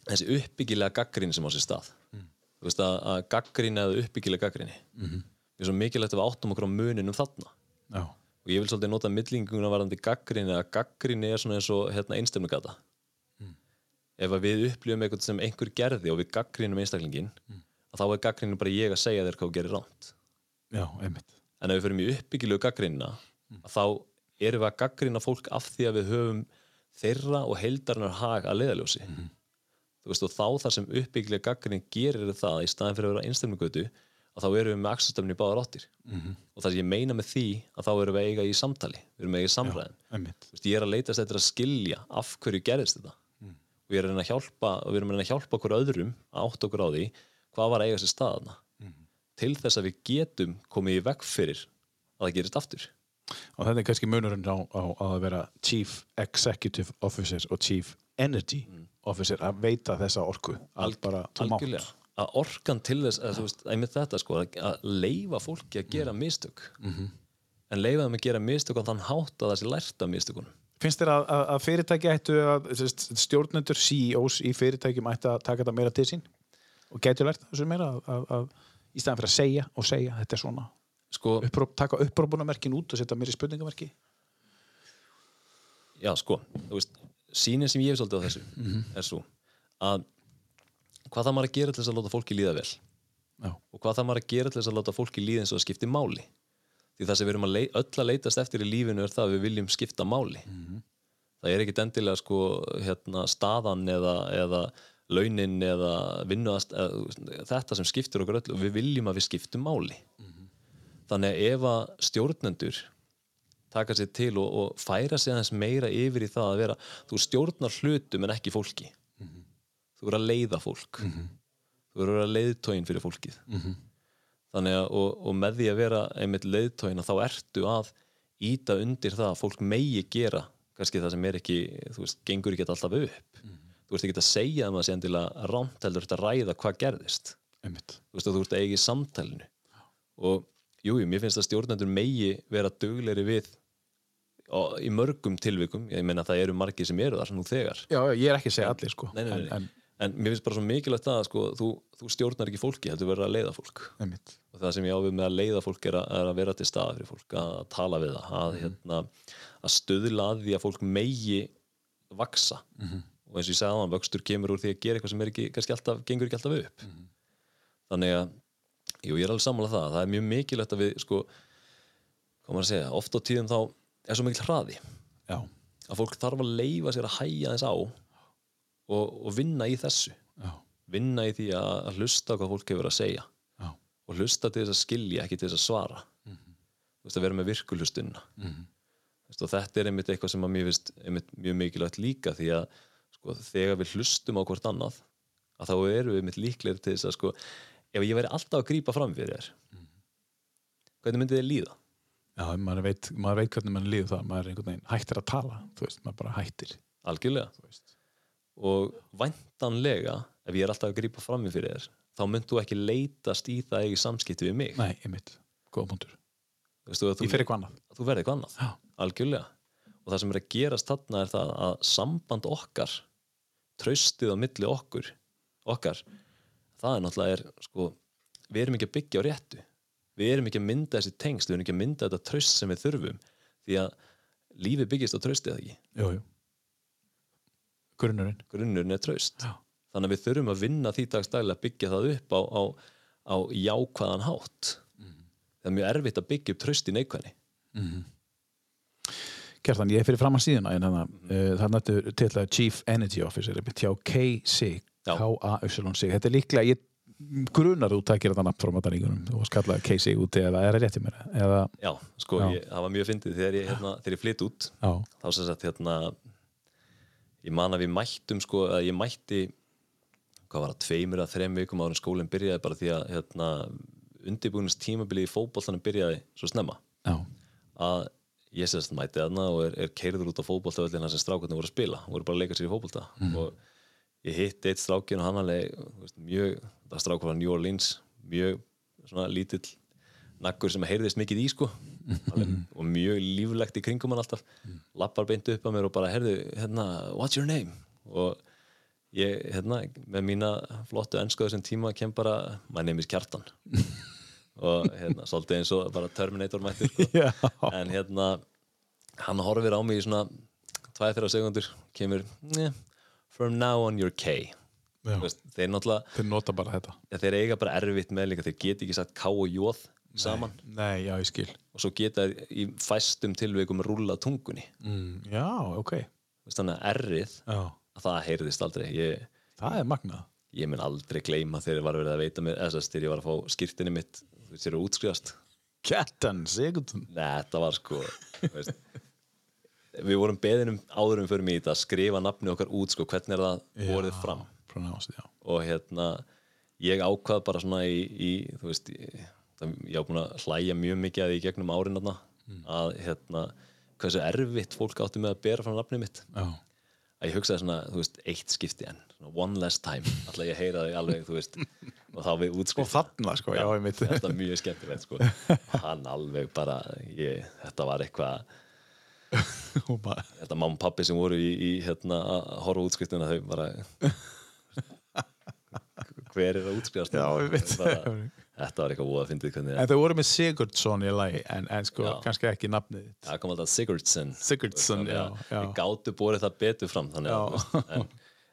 þessi uppbyggilega gaggrinni sem á sér stað. Þú veist að, að gaggrinni eða uppbyggilega gaggrinni mm -hmm. er svo mikilvægt að við áttum okkur á muninum þarna. Já, og ég vil svolítið nota millinguna varandi gaggrinni að gaggrinni er svona eins og hérna, einstemnugata ef við upplifum eitthvað sem einhver gerði og við gaggrinum einstaklingin að þá er gaggrinni bara ég að segja þér hvað þú gerir ránt já, einmitt. En ef við förum í uppbyggilegu gaggrínina þá erum við að gaggrina fólk af því að við höfum þeirra og heildarinnar hag að leiðaljósi þú veist og þá þar sem uppbyggilega gaggrín gerir er það í staðin fyrir að vera einstaklega að þá erum við með axastöfni báðar áttir. Og það sem ég meina með því að þá erum við eiga í samtali. Við erum eiga í samræðin veist, ég er að leitast eftir að skilja af hverju gerist þetta og ég er að að hjálpa og við erum að að hjálpa okkur öðrum að átta okkur á því hvað var að eiga sér staðana til þess að við getum komið í vekk fyrir að það gerist aftur. Og þetta er kannski munurinn á, á, á að vera Chief Executive Officer og Chief Energy Officer að veita þessa orku að algjörlega. Að orkan til þess að veist, einmitt þetta sko að, að leifa fólki að gera mistök. En leifa þeim að gera mistök á þann hátt að það sé lært af mistökunum Finnst þér að, að, að fyrirtæki ættu að stjórnendur, CEOs í fyrirtækjum ættu að taka þetta meira til sín? Og getur lært þessu meira að, í staðan fyrir að segja og segja þetta er svona. Sko, Uppróp, taka upprópunamerkin út og setja meira í spurningamerki? Já sko veist, sínin sem ég hef svolítið á þessu er svo að hvað það maður að gera til þess að láta fólki líða vel? Já, og hvað það maður að gera til þess að láta fólki líða eins og það skipti máli því það sem við erum að lei, öll að leitast eftir í lífinu er það að við viljum skipta máli. Það er ekkit endilega sko hérna staðan eða, eða launin eða vinnuast þetta sem skiptir okkur öll og við viljum að við skiptum máli. Þannig að ef að stjórnendur taka sér til og, og færa sér aðeins meira yfir í það að vera þú stjórnar hlutum en ekki fólki. Þú verður að leiða fólk. Þú verður að vera leiðtógin fyrir fólkið þannig að og, og með því að vera einmitt leiðtógin þá ertu að íta undir það að fólk megi gera kannski það sem er ekki, þú veist, gengur ekki alltaf upp. Þú veist ekki að segja að maður sé endilega rámt heldur að ræða hvað gerðist. Einmitt. Þú veist að þú ert að eigi í samtalinu. Og jújú, jú, mér finnst að stjórnendur megi vera dugleiri við og í mörgum tilvikum, ég meina að það eru margir sem eru þar nú þegar. Já, já, ég er ekki að segja allir sko. Nei, nei, nei. En, en mér finnst bara svo mikilvægt það að sko, þú, þú stjórnar ekki fólki, heldur verður að leiða fólk. En einmitt. Og það sem ég ávið með að leiða fólk er að, er að vera til staða fyrir fólk, að, að tala við það að, hérna, að stöðla að því að fólk megi vaksa og eins og ég sagði á hann, vöxtur kemur úr því að gera eitthvað sem er ekki, alltaf, gengur ekki alltaf upp. Þannig að jú, ég er alveg sammála það, það er mjög mikilvægt að við sko, hvað maður að segja, oft á tíðum þá er svo mikil hraði. Já, að fólk þarf að leifa sér að hæja þess á og, og vinna í þessu. Já, vinna í því að, að hlusta hvað fólk hefur að segja. Já. Og hlusta til þess að skilja, ekki til þess að svara. Þú veist að vera með virkulhustunna Mhm. veist, og þetta er einmitt eitthvað sem að mér finnst einmitt mjög mikilvægt líka því að sko, þegar við hlustum á hvort annað að þá erum við einmitt líklegir til þess að sko, ef ég væri alltaf að grípa fram fyrir þér hvernig myndi þið líða? Já, maður veit, maður veit hvernig mann líður það maður er einhvern veginn hættir að tala veist, maður bara hættir. Algjörlega. Og væntanlega ef ég er alltaf að grípa fram fyrir þér þá mynd þú ekki leitast í það eigi samskipti við mig. Nei, góða punktur. Veistu, að þú, Ég fer eitthvað annað. Að þú verði eitthvað annað. Já, algjörlega. Og það sem er að gerast þarna er það að samband okkar traustið á milli okkur okkar, það er náttúrulega er, sko, við erum ekki að byggja á réttu. Við erum ekki að mynda þessi tengst við erum ekki að mynda þetta traust sem við þurfum. Því að lífið byggist á traustið ekki? Jú, jú Grunnurinn. Grunnurinn er traust. Já, þannig að við þurfum að vinna því dagstæli að byggja það upp á, á, á jákvæðan hátt. Það er mjög erfitt að byggja upp traust í neikvæðni. Kjartan, ég er fyrir fram að síðuna en þannig uh, það nættu til að Chief Energy Officer hjá KC. K-A-Y-C Þetta er líklega, ég grunar þú takir þetta nafn frá mataríkunum og skallaði KC út eða er það rétt í mér? Eða, Já, sko, Já. Ég, það var mjög fyndið þegar ég, hérna, ég flytt út. Já, þá sem sagt hérna ég man að við mættum sko að ég mætti hvað var það, tveimur að þrem vikum en skólinn byrjaði bara því að hérna, undirbúinist tímabili í fótboltanum byrjaði svo snemma. Já, að ég sérst mæti þarna og er, er keirður út á fótboltavöllina sem strákarnir voru að spila, voru bara að leika sér í fótbolta. Og ég hitti eitt strákin og hann alveg mjög, það strákur var New Orleans mjög svona lítill nakkur sem heyrðist mikið í sko og mjög líflegt í kringum hann alltaf. Lappar beint upp að mér og bara heyrðu, hérna, what's your name? Og ég, hérna, með mína flottu ennskoðu sem tíma kem bara, my name is Kjartan. Og hérna, svolítið eins og bara Terminator mættir sko. en hérna hann horfir á mig í svona 2-3 sekundur kemur "Nah, from now on you're K. Veist, þeir Þeir nota bara þetta. Ja, þeir eiga bara erfitt með líka þeir geta ekki sagt K og J saman. Nei, já, ég skil og svo geta í fæstum tilveikum rúla tungunni. Mm, Já, ok. Þannig að errið já. að það heyrðist aldrei. Ég, Það er magnað. ég mun aldrei gleyma þegar ég var verið að veita mér eða að þegar ég var að fá skýrtinni mitt þú veist, þeir eru útskrifast. Kjartan Sigurðun Nei, þetta var sko við vorum beðinum áðurum fyrir mig í þetta að skrifa nafni okkar út sko, hvernig er það borðið fram? Pronounced, já. Og hérna ég ákvað bara svona í, í þú veist, ég, það, ég á búin að hlæja mjög mikið að því í gegnum árin þarna, að hérna hversu erfitt fólk átti með að bera fram nafnið mitt. Já, að ég hugsaði svona, þú veist, eitt skipti enn one last time, alltaf ég heyra því alveg, þú veist, og þá við og útskrift þarna, sko, já, ég mitt þetta er mjög skemmtilegt sko. Hann alveg bara ég, þetta var eitthvað þetta mamma og pappi sem voru í, í hérna að horfa á útskriftina þau bara hver er að ég veit bara, þetta var eitthvað óða að fyndið hvernig En þau voru með Sigurdsson í lagi en, en sko, Já. kannski ekki nafnið það kom alltaf Sigurdsson Sigurdsson, já, já. við gátu borið það betur fram þannig að, en,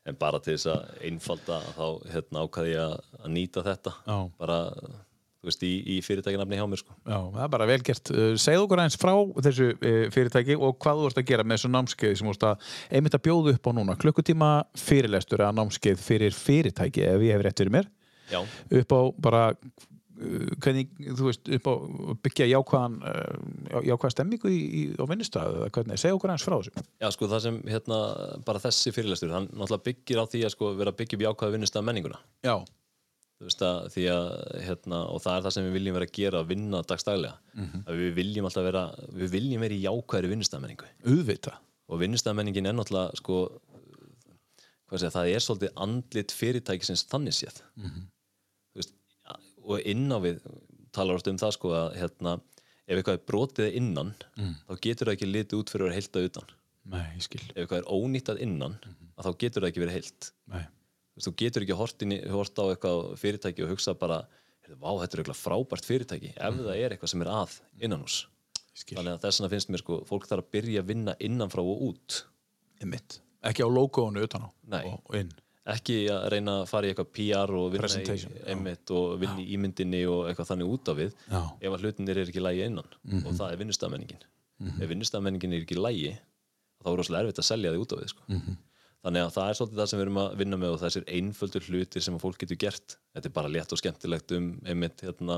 en bara til þess að einfalda þá hérna, ákvaði ég að, að nýta þetta Já. bara þú veist, í, í fyrirtækinafni hjá mér sko. Já, það er bara vel gert. Uh, Segð okkur aðeins frá þessu uh, fyrirtæki og hvað þú vorst að gera með þessu námskeið sem vorst að einmitt að bjóða upp á núna. Klukkutíma fyrirlestur eða námskeið fyrir fyrirtæki ef ég hef rétt fyrir mér. Já, Upp á bara, hvernig, þú veist, upp á byggja jákvæðan, uh, jákvæða stemmingu í, í, á vinnustæðu eða hvernig. Segð okkur aðeins frá þessu. já, sko, það sem hérna, bara þessi fyrirlestur, hann náttúrulega byggir á því að sko, vera upp jákvæða vinnustæða menninguna Já. Þú veist að, því að, hérna, og það er það sem við viljum vera að gera, að vinna dagstaglega að við viljum alltaf vera við viljum vera í jákvæðri vinnustæðamenningu Uðvita. og vinnustæðamenningin og inn á við talar oft um það sko að hérna, ef eitthvað er brotið innan þá getur það ekki litið út fyrir að vera heilt að utan Nei, ég skil. ef eitthvað er ónýttað innan að þá getur það ekki verið heilt Nei. Þú getur ekki hort, á eitthvað fyrirtæki og hugsa bara vá, þetta er eitthvað frábært fyrirtæki ef það er eitthvað sem er að innan hús þannig að þess vegna finnst mér sko, fólk þarf að byrja að vinna innanfrá og út. Ekki á logoinu utan á. Og inn. Ekki að reyna að fara í eitthvað PR og vinna í, einmitt, og vinna í ímyndinni og eitthvað þannig út af við Já. Ef að hlutinir er ekki lægi innan. Og það er vinnustafmenningin. Ef vinnustafmenningin er ekki lægi þá er rosalega erfitt að selja því út af við sko. Mhm. þannig að það er svolítið það sem við erum að vinna með og þessir einföldur hlutir sem að fólk getur gert. Þetta er bara létt og skemmtilegt um einmitt, hérna,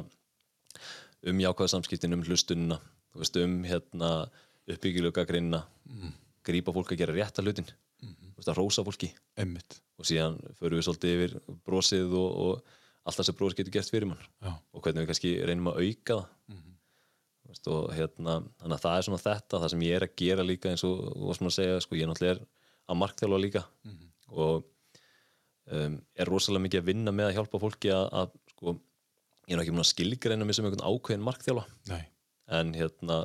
um jákvæða samskiptin um veist, um hérna, uppbyggilega grinna Mhm. grípa fólk að gera rétta hlutin þú veist, að rósa fólki Einmitt. og síðan förum við svolítið yfir brosið og, og allt það sem bros getur gert fyrir mann Já. og hvernig við kannski reynum að auka það Mhm. Þú veist, og hérna þannig að það er svona þetta, það sem ég er að gera líka eins og, og sem að segja, sko, ég náttúrulega er að markþjálfa líka Mhm. og um, er rosalega mikið að vinna með að hjálpa fólki að, að sko, ég er nú ekki að skilgreina mig sem einhvern ákveðin markþjálfa Nei. en hérna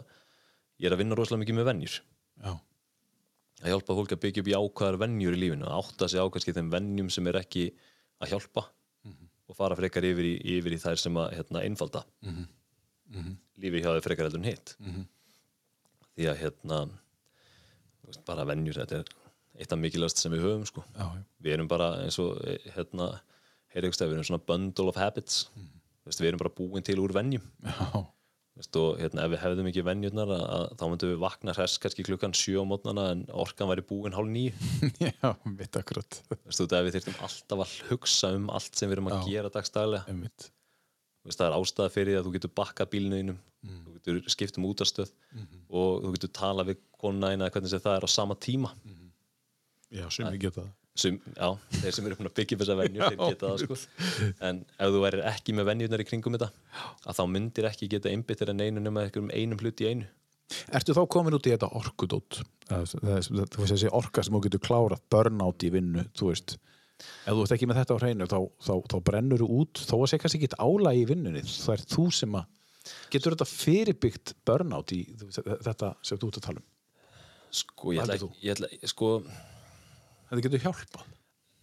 ég er að vinna rosalega mikið með venjur Já. Að hjálpa fólki að byggja upp jákvæðar venjur í lífinu að átta sig á kannski þeim venjum sem er ekki að hjálpa og fara frekar yfir í, yfir í þær sem að hérna, einfalda lífi hjá þeir frekar heldur en hitt því að hérna veist, bara venjur, þetta er eitt af mikilvægast sem við höfum sko. Já. já. við erum bara eins og eh, hérna, við erum svona bundle of habits Þú veist, við erum bara búin til úr venjum Já. Og hérna, ef við hefðum ekki að, þá myndum við vakna hress kannski klukkan sjö á mótnana en orkan væri búin hálf nýju Já, mitt akkurat. Við þyrftum alltaf að hugsa um allt sem við erum að Já. gera veist, það er ástæða fyrir því að þú getur bakkað bílinu þínum þú getur skipt um útastöð og þú getur talað við konuna eina hvernig það er á sama tíma. Já, sem við geta það. Sem, já, þeir sem eru búin að byggja þessa venjur þeir geta það sko en ef þú værir ekki með venjurnar í kringum þetta að þá myndir ekki geta einbyttir en einu nema einhverjum einum hlut í einu Ertu þá komin út í þetta orkudótt? Þú veist þessi orka sem þú getur klárað, burnout í vinnu, þú veist. Ef þú ert ekki með þetta á hreinu, þá, þá, þá brennur þú út, þó að sé kannski ekki álægi í vinnunni. Það er þú sem að, getur þetta fyrirbyggt burnout í þetta sem þú ert að tala um? sko, ég ætla Þetta getur hjálpað.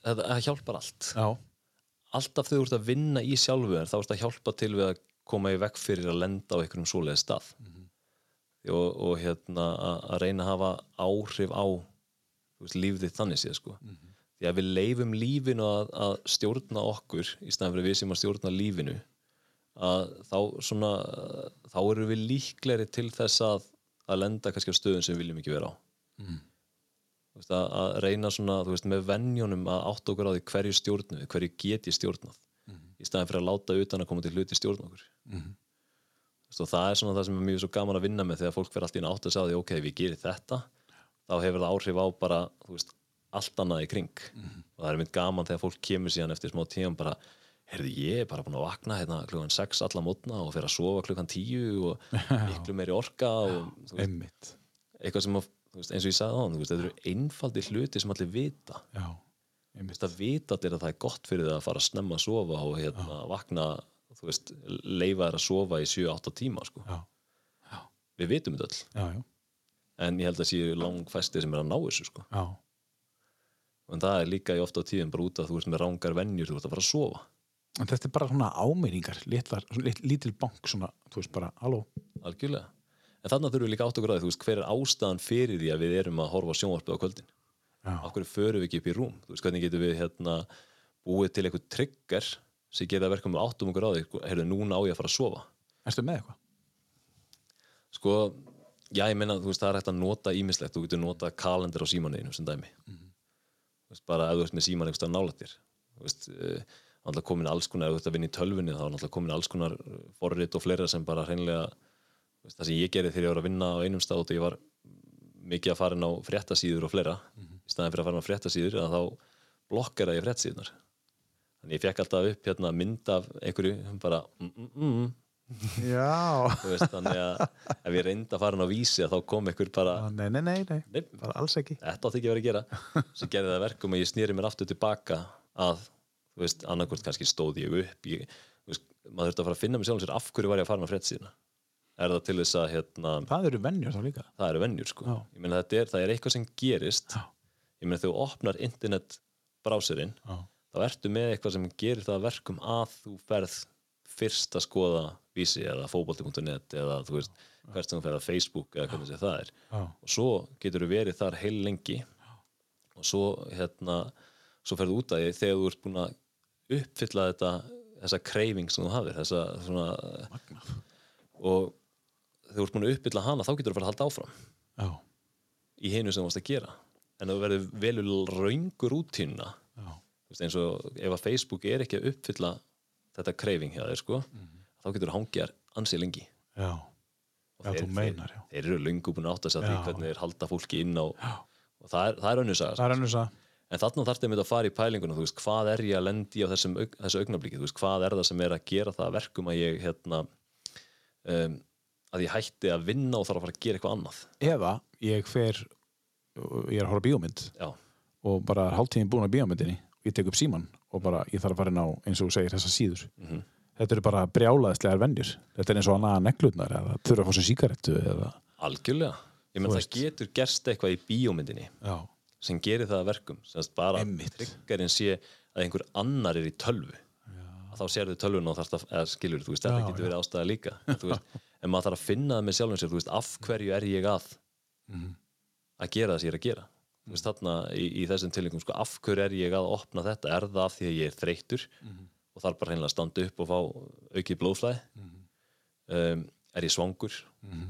það, það hjálpar allt Já. alltaf þegar þú ert að vinna í sjálfu þér þá ert að hjálpa til við að koma í vekk fyrir að lenda á einhverjum svoleiði stað og, og hérna að, reyna að hafa áhrif á veist, líf þitt þannig séð sko. því að við leifum lífinu að, að stjórna okkur í staðan fyrir við sem að stjórna lífinu að þá svona þá eru við líkleri til þess að að lenda kannski á stöðum sem við viljum ekki vera á Þú veist, að, að reyna svona, veist, með venjónum að átta okkur á því hverju stjórnum við, hverju get ég stjórnað? Í staðan fyrir að láta utan að koma til hluti stjórn okkur. Þú veist, og það er svona það sem er mjög svo gaman að vinna með þegar fólk fyrir allt í einu átt að segja því, ok, ég gerir þetta þá hefur það áhrif á bara allt annað í kring. Og það er mynd gaman þegar fólk kemur síðan eftir smá tíðan bara, heyrðu, ég er bara búin að vakna hérna klukkan 6 alla mótna og fyrir að sofa klukkan 10 og miklu meiri orka og veist, eitthvað sem að, veist, eins og ég sagði á hann þetta eru einfaldi hluti sem allir vita Já. Veist, að vita allir að það er gott fyrir það að fara að snemma að sofa og hérna, vakna veist, leifa þær að sofa í 7-8 tíma sko. Já. við vitum þetta Já, já. en ég held að séu langfæsti sem er að ná þessu sko. Já. en það er líka í ofta á tíðum bara út að þú ert með rángar venjur þú ert að fara að sofa En þetta er bara svona ámeiningar, lítil bank svona, þú veist bara, halló. algjörlega en þannig þurfum við líka átt okkur að þú veist, hver er ástæðan fyrir því að við erum að horfa sjónvarpið á kvöldin? Hverju förum við ekki upp í rúm? Þú veist, hvernig getum við hérna búið til eitthvað trigger sem gerir það verkum við áttum okkur á því heyrðu, núna á ég að fara að sofa? Erstu með eitthvað? sko, já ég meina, þú veist, það er hægt að nota ímislegt, þú getur nota kalendar á símaneginu sem dæmi. Þú veist, bara ef þú ert með síman einhverstað nálættir þú veist, uh, náttúrulega komin alls konar ef þú ert að vinna í tölvunni, þá er náttúrulega komin alls konar eh, forrit og fleira sem bara hreinlega það sem ég gerði þegar ég var að vinna á einum stað og ég var mikið að fara inn á fréttasíður og fleira í staðan fyrir að fara inn á fréttasíður að þá blokkar ég fréttasíðunar þannig ég fekk alltaf upp hérna mynd af einhverju bara mm, mm, mm, Já. veist, þannig að ef ég reyndi að fara inn á vísi þá kom einhver bara Nei, nei, nei, nei. Nei. Bara alls ekki. þetta átti ekki að vera að gera svo gerði það verkum að ég snýri mér aftur tilbaka að, þú veist, annarkvort kannski stóð ég upp ég, veist, maður þurfti að fara að finna mig sjálf af hverju var ég að fara inn á fréttsíðuna er það til þess að, hérna, Það eru vennjur þá líka. það eru vennjur sko. Já. þetta er, það er eitthvað sem gerist Já. ég meina þegar þú opnar internet brásurinn, Já. þá ertu með eitthvað sem gerir það að verkum að þú ferð fyrst að skoða vísi eða fótbolti.net eða þú veist hvert sem þú ferð að Facebook eða hvernig það er Já. og svo getur þú verið þar heil lengi og svo hérna svo ferðu út af því þegar þú ert búin að uppfylla þetta þessa kreifing sem þú hafir þessa svona Magnað. og þegar þú ert búin að uppfylla hana þá getur þú að fara að halda áfram Já. í hinu sem þú varst að gera en þú verður velur raungur útínuna Já. eins og ef að Facebook er ekki að uppfylla þetta kreifing hjá þér sko þá getur þú hangið ansið lengi Já. Já, þeir, þú meinar, já. þeir, þeir eru löngu búin að átta sig að því hvernig þeir halda fólki inn á og það er, það önnur saga Það önnur að En þarna þarf þeim að fara í pælingunum, þú veist, hvað er ég að lendi á þessum, þessu veist, hvað er það sem er að gera það að verkum að ég, hérna, um, að ég hætti að vinna og þarf að fara að gera eitthvað annað. eða ég fer ég er að horfa bíómynd Já, og bara hálftíðin búin á bíómyndinni og ég tek upp síman og bara ég þarf að fara inn á eins og þú segir þessa síður. Þetta eru bara brjálaðislegar vennjur þetta er eins og að naga neglutnar eða þurfa að fá sér síkarettu eða algjörlega. Ég menn það getur gerst eitthvað í bíómyndinni já, sem gerir það að verkum, sem bara tryggarinn sé að einhver annar er í tölvu. Þá sérðu tölvun og þarfst að, eða skilur, þú veist, þetta getur verið ástæða líka. En, en maður þarf að finna það með sjálfum sér, þú veist, af hverju er ég að Mhm. að gera það sem ég er að gera? Þú veist þarna í, í þessum tilengum sko, af hverju er ég að opna þetta? Er það af því að ég er þreyttur Mhm. og þarf bara hreinlega að standa upp og fá aukið blóðflæði Mhm. um, er ég svangur?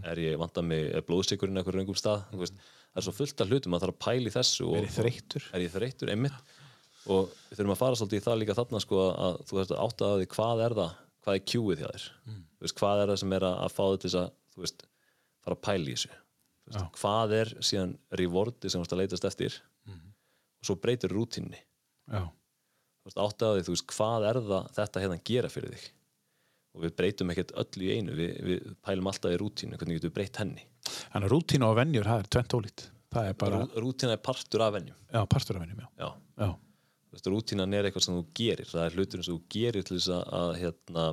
Er ég vantað með blóðsikurinn eitthvað raungum stað? Veist, það er svo fullt af hlutum. Að þarf að pæla í þessu og, verið þreyttur? Er ég einmitt. Og við þurfum að fara svolítið í það líka þarna sko, að þú veist að átta að því hvað er það hvað er kjúið hjá þér? Þú veist, hvað er það sem er að, að fá þetta að þú veist, fara að pæla í þessu? Veist, hvað er síðan rewardi sem þú veist að leitast eftir? Og svo breytir rútinni já, þú veist, að hvað er það þetta hérna að gera fyrir þig? Og við breytum ekkert öll í einu. Við, við pælum alltaf í rútínu, hvernig getum við breytt henni. Þannig að rútínu og vennjur það er tvent ólít það er bara, Rú, rútína er partur af venjum. Já, partur af vennjum já, já, já, rútínan er eitthvað sem þú gerir. Það er hluturinn sem þú gerir til þess að, að hérna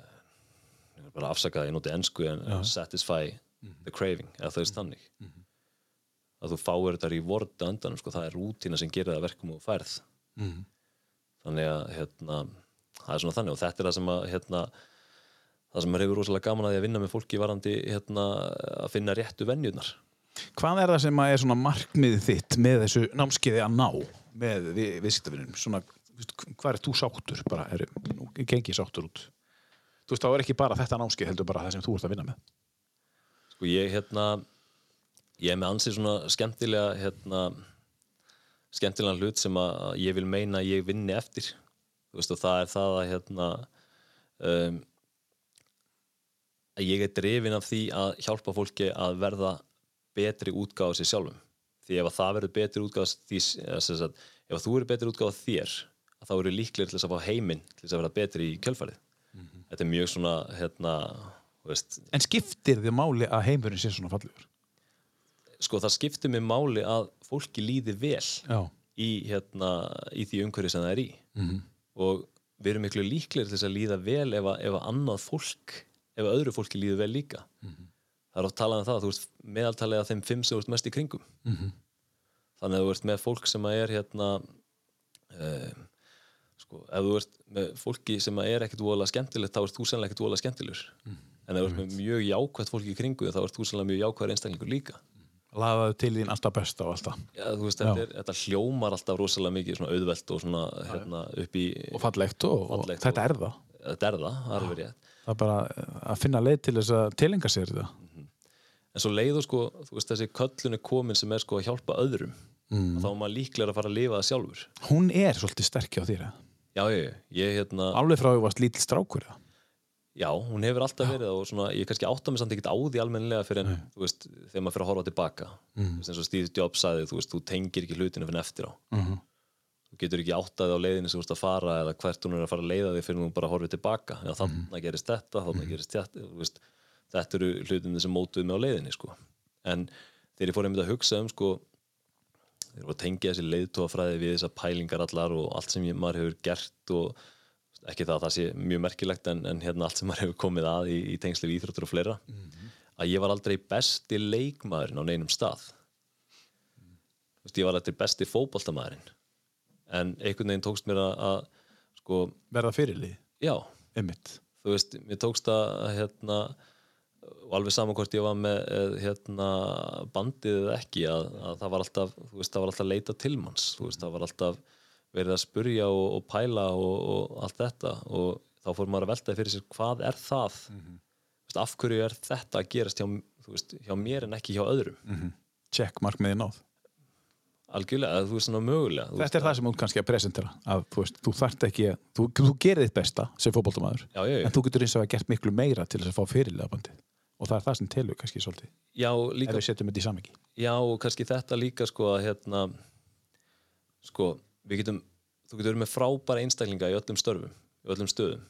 eh, er bara afsaka ég noti ennsku en satisfy the craving eða er stannig að þú fáir þetta rewarda undanum sko, það er rútína sem gerir það að verkum og færð. Mhm. þannig að hérna, það er svona þannig. Og þetta er það sem að hérna, það sem er hefur rosalega gaman að því að vinna með fólki varandi hérna, að finna réttu venjurnar. Hvað er það sem að er svona markmiðið þitt með þessu námskeiði að ná með við, viðskiptavinnum? Svona, hvað er þú sáttur? Bara, er, nú gengi ég sáttur út. Þú veist, þá er ekki bara þetta námskeið, heldur bara það sem þú ert að vinna með. sko ég hérna ég er með ansið svona skemmtilega hérna skemmtilega hlut sem að ég vil meina að ég vinni eftir þú veist og það er það að hérna um, að ég er drefin af því að hjálpa fólki að verða betri útgáð sér sjálfum því ef að það verður betri útgáð ef þú eru betri útgáð þér þá eru líklegir til þess að fá heiminn til þess að verða betri í kjölfarið. Þetta er mjög svona hérna, En skiptir þið máli að heimurinn sé svona fallegur? sko það skiptir mig máli að fólki líði vel í, hérna, í því umhverju sem það er í. -hmm. og við erum miklu líklegir til þess að líða vel ef að, ef að annað fólk ef að öðru fólki líður vel líka það er oft talað um það, þú veist meðaltalið af þeim fimm sem þú ert mest í kringum. -hmm. þannig að þú ert með fólk sem er hérna um, sko, ef þú ert með fólki sem er ekkert voðalega skemmtilegt þá ert þú sannlega ekkert voðalega skemmtilegur. En ef þú ert með mjög jákvætt fólki í kringu þá ert þú sannlega mjög jákvæður einstaklingur líka. Laðaðu til þín alltaf besta og alltaf Já, þú veist, þetta, er, þetta hljómar alltaf rosalega mikið svona auðvelt og svona hérna, upp í og fallegt og, Fallegt og þetta og- er það. Þetta er það, það er rétt. Það er bara að finna leið til þess að tilenga sér þetta en svo leiðu sko, þú veist, þessi köllun er komin sem er sko að hjálpa öðrum mm. þá er maður líklega að fara að lifa það sjálfur hún er svolítið sterk hjá þér eða? já, ég, ég hérna alveg frá því varst lítill strákur eða? já, hún hefur alltaf verið það og svona, ég kannski átta mig samt ekkert á því almennilega fyrir en, þú veist, þegar maður fyrir að horfa tilbaka mm. þú veist, eins og Steve Jobs sagði, þú veist, þú tengir ekki hlutinu fyrir eftir á Mhm. þú getur ekki áttaði á leiðinu sem þú ert að fara eða hvert hún er að fara að leiða þig fyrir hún bara horfið tilbaka já, þannig gerist þetta, þannig gerist þetta þú veist, þetta eru hlutinu sem mótuð mig á leiðinni sko. en þegar ég fór einmitt að hugsa um sko, þegar ég var að tengja þessi leiðtóafræði við þessar pælingar allar og allt sem ég, maður hefur gert og ekki það að það sé mjög merkilegt en, en hérna allt sem maður hefur komið að í, í tengslu við íþróttur og fleira að ég var aldrei besti leikmaðurinn á neinum stað. Þú veist, ég var aldrei besti fótboltamæðurinn en einhvern veginn tókst mér að, að sko, verða fyrirlið, já, einmitt. Þú veist, mér tókst að hérna, og alveg saman hvort ég var með eh, hérna, bandið eða ekki að, að það var alltaf þú veist, það var alltaf leita til manns þú veist, það var alltaf verið að spurja og, og pæla og, og allt þetta og þá fór maður að veltaði fyrir sér hvað er það? Mm veist, af hverju er þetta að gerast hjá, veist, hjá mér en ekki hjá öðrum? Check, markmiði náð. Algjörlega, þú veist svona mögulega þetta er það sem hún kannski að presentera að þú veist, þú þarft ekki að, þú, þú gerir þitt besta sem já. en þú getur eins og að gert miklu meira til þess að fá fyrirliða bandið og það er það sem telur kannski svolítið já, ef líka, við setjum þetta í samingi já, og kannski þetta líka sko að hérna sko, við getum þú getur með frábæra einstaklinga í öllum störfum í öllum stöðum.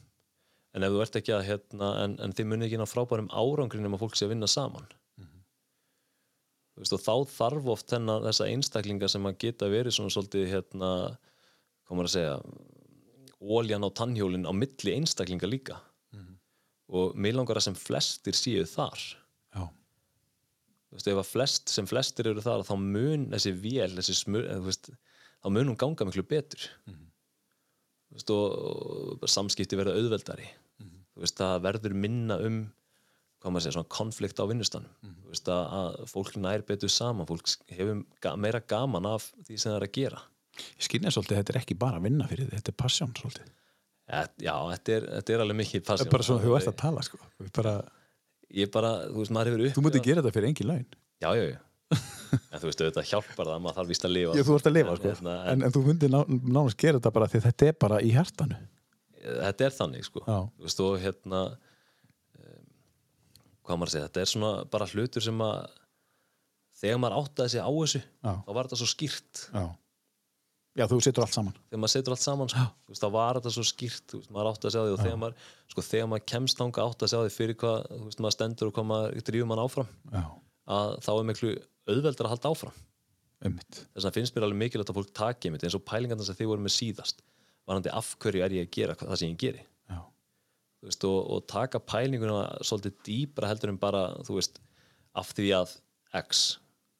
En ef þú ert ekki að hérna, en, en þið munið ekki ná frábærum árangrin um að fólk sé að vinna saman. Þú veist, og þá þarf oft þennan þessa einstaklinga sem að geta verið svona svolítið hérna, komur að segja óljan á tannhjólinn á milli einstaklinga líka og mér langar að sem flestir séu þar. Já, þú veist, ef að flest, sem flestir eru þar þá mun þessi vél, þessi smur veist, þá mun hún ganga miklu betur. Þú veist, og, og samskipti verða auðveldari. Þú veist, það verður minna um hvað maður segja, svona konflikt á vinnustanum þú veist, að, að fólk nær betur saman fólk hefur ga meira gaman af því sem það er að gera. Ég skynja svolítið þetta er ekki bara að vinna fyrir þið, þetta er passjón svolítið já, þetta er, þetta er alveg mikið það er bara svona þú ert að tala sko. Bara, ég bara, þú veist, maður hefur upp þú mútið gera þetta fyrir engin laun. Já, já, já. En þú veist, þetta hjálpar það, maður þarf víst að lifa. Já, þú ert að lifa En, sko hérna, en, en þú myndir ná, nánast gera þetta bara því þetta er bara í hjartanu. Þetta er þannig sko. Já. Þú veist, og hérna um, hvað maður að segja, þetta er svona bara hlutur sem að þegar maður áttaði sig á þessu Já. þá var þetta svo skýrt. Já, Já þú setur allt saman. Þegar maður setur allt saman sko. Veist, þá var þetta svo skýrt veist, maður áttaði sig á því og þegar maður, sko, þegar maður kemst þanga áttaði sig á því fyrir hvað þú veist, maður stendur og hvað maður drýfum mann áfram. Já, að þá er miklu auðveldar að halda áfram. Ummitt þess vegna finnst mér alveg mikilvægt að fólk taki mitt eins og pælingarna sem þið voru með síðast varandi af hverju er ég að gera það sem ég geri. Já, þú veist, og, og taka pælinguna svolítið dýbra heldur en bara þú veist, af því að X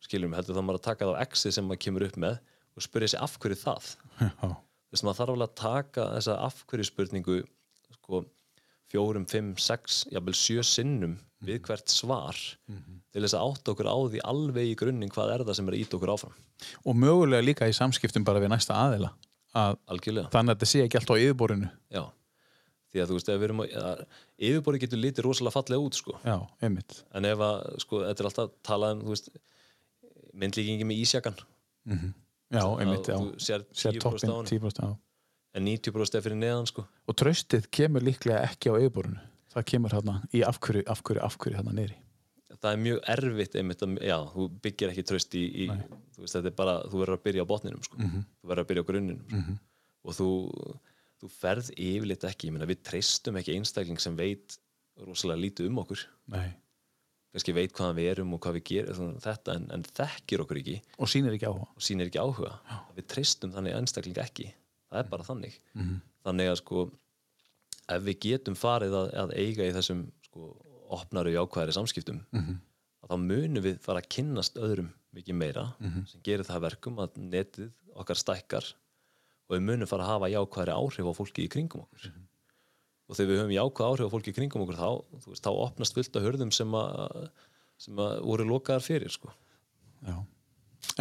skiljum, heldur þá maður að taka þá X-ið sem maður kemur upp með og spyrja sig af hverju það? Já, veist, maður þarf alveg að taka þessa af hverju spurningu sko, fjórum, fimm, sex jafnvel sjö sinnum við hvert svar til þess að átta okkur á því alveg í grunninn hvað er það sem er að íta okkur áfram. Og mögulega líka í samskiptum bara við næsta aðila að algjörlega, þannig að þetta sé ekki alltaf á yfirborinu já. Því að þú veist, að yfirborði getur litið rosalega fallega út sko. Já, en ef að, sko, þetta er alltaf talað um, myndlíkingi með ísjakan Já, einmitt, já. sér Sér 10% toppinn, á honum. 10% já. en 90% er fyrir neðan, sko. Og tröstið kemur líklega ekki á yfirborinu Það kemur hérna í afhverju, afhverju, afhverju hérna neyri það er mjög erfitt einmitt að, já, þú byggir ekki tröst í, í þú veist, þetta er bara, þú verður að byrja á botninum, sko. Mhm. þú verður að byrja á grunninum, sko. Og þú, þú ferð yfirleitt ekki, ég meina, við treystum ekki einstakling sem veit rosalega lítið um okkur. Nei. Kannski veit hvaðan við erum og hvað við gerum þetta, en, en þekkir okkur ekki Og sýnir ekki áhuga og sýnir ekki áhuga við treystum þannig einstakling ekki það er bara þannig Mhm. þannig að sko ef við getum farið að, að eiga í þessum sko, opnaru jákvæðari samskiptum Mhm. að þá munum við fara að kynnast öðrum mikið meira Mhm. sem gerir það að verkum að netið okkar stækkar og við munum fara að hafa jákvæðari áhrif á fólki í kringum okkur Mhm. Og þegar við höfum jákvæð áhrif á fólki kringum okkur þá, veist, þá opnast fullt af hörðum sem að, sem að voru lokaðar fyrir sko. Já.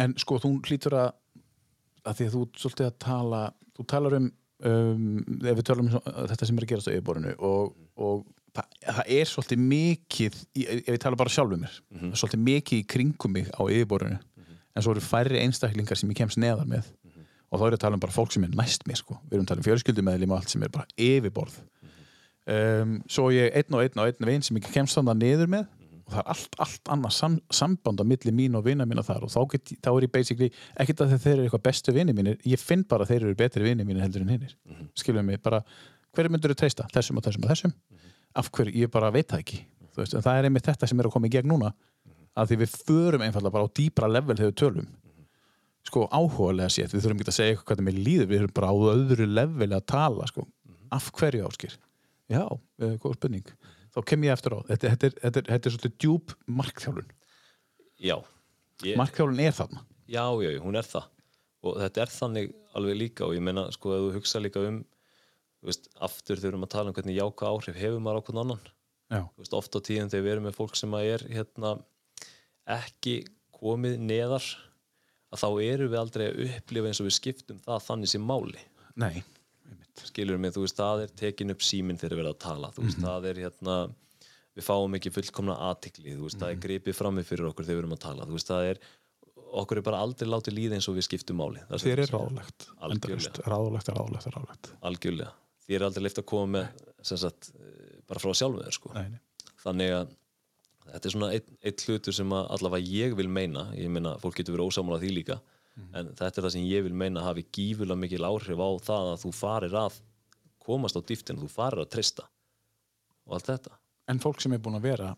En sko, þú hlýtur að að því að þú svolítið að tala þú talar um, um ef við tölum um svo- þetta sem er að gerast á yfirborinu og, og það, það er svolítið mikið ef ég tala bara sjálfum mér Mhm. svolítið mikið í kringum mig á yfirborinu en svo eru færri einstaklingar sem ég kemst neðar með Mhm. og þá er ég að tala um bara fólk sem er næst mér sko. við erum að tala um fjölskyldumæðlim og allt sem er bara yfirborð um, svo ég einn og einn og einn vinn sem ég kemst þannig niður með. Og það er allt, allt annað sam, samband á milli mín og vina mína þar. Og þá, get, þá er ég basically, ekkert að þeir eru eitthvað bestu vini mínir, ég finn bara að þeir eru betri vini mínir heldur en hinnir, mm -hmm. skilum mig bara, hverju myndur þú treysta, þessum og þessum og þessum. Af hverju, ég bara veit það ekki. Þú veist, en það er einmitt þetta sem er að koma í gegn núna. Að því við förum einfallega bara á dýpra level þegar við tölum. Sko áhugalega sétt, við þurfum ekki að segja eitthvað hvernig mér líður, við að já, eh, góð spurning. Þá kem ég eftir á, þetta, þetta, er, þetta, er, þetta er svolítið djúb markþjálun Já, ég, markþjálun er þarna. Já, já, hún er það. Og þetta er þannig alveg líka og ég meina, sko, ef þú hugsa líka um veist, aftur þegar við erum að tala um hvernig jákvæð áhrif hefur maður á hvern annan. Veist, oft á tíðum þegar við erum með fólk sem að er hérna, ekki komið neðar að þá erum við aldrei að upplifa eins og við skiptum það þannig sem máli. Nei. Skilur mig, þú veist, það er tekin upp síminn þegar við erum að tala, þú veist, það er hérna við fáum ekki fullkomna aðtikli þú veist, það er gripið frammi fyrir okkur þegar við erum að tala þú veist, það er, okkur er bara aldrei látið líða eins og við skiptum máli þér er ráðlegt endalaust. ráðlegt, ráðlegt, ráðlegt algjörlega, þér er aldrei leift að koma með sem sagt, eh, bara frá sjálfum þér sko. nei, nei. þannig að þetta er svona eitt, eitt hlutur sem allavega ég vil meina ég meina, fólk getur verið ósamála því líka en þetta er það sem ég vil meina hafi gífulega mikil áhrif á það að þú farir að komast á dýftin, þú farir að treysta og allt þetta. En fólk sem er búin að vera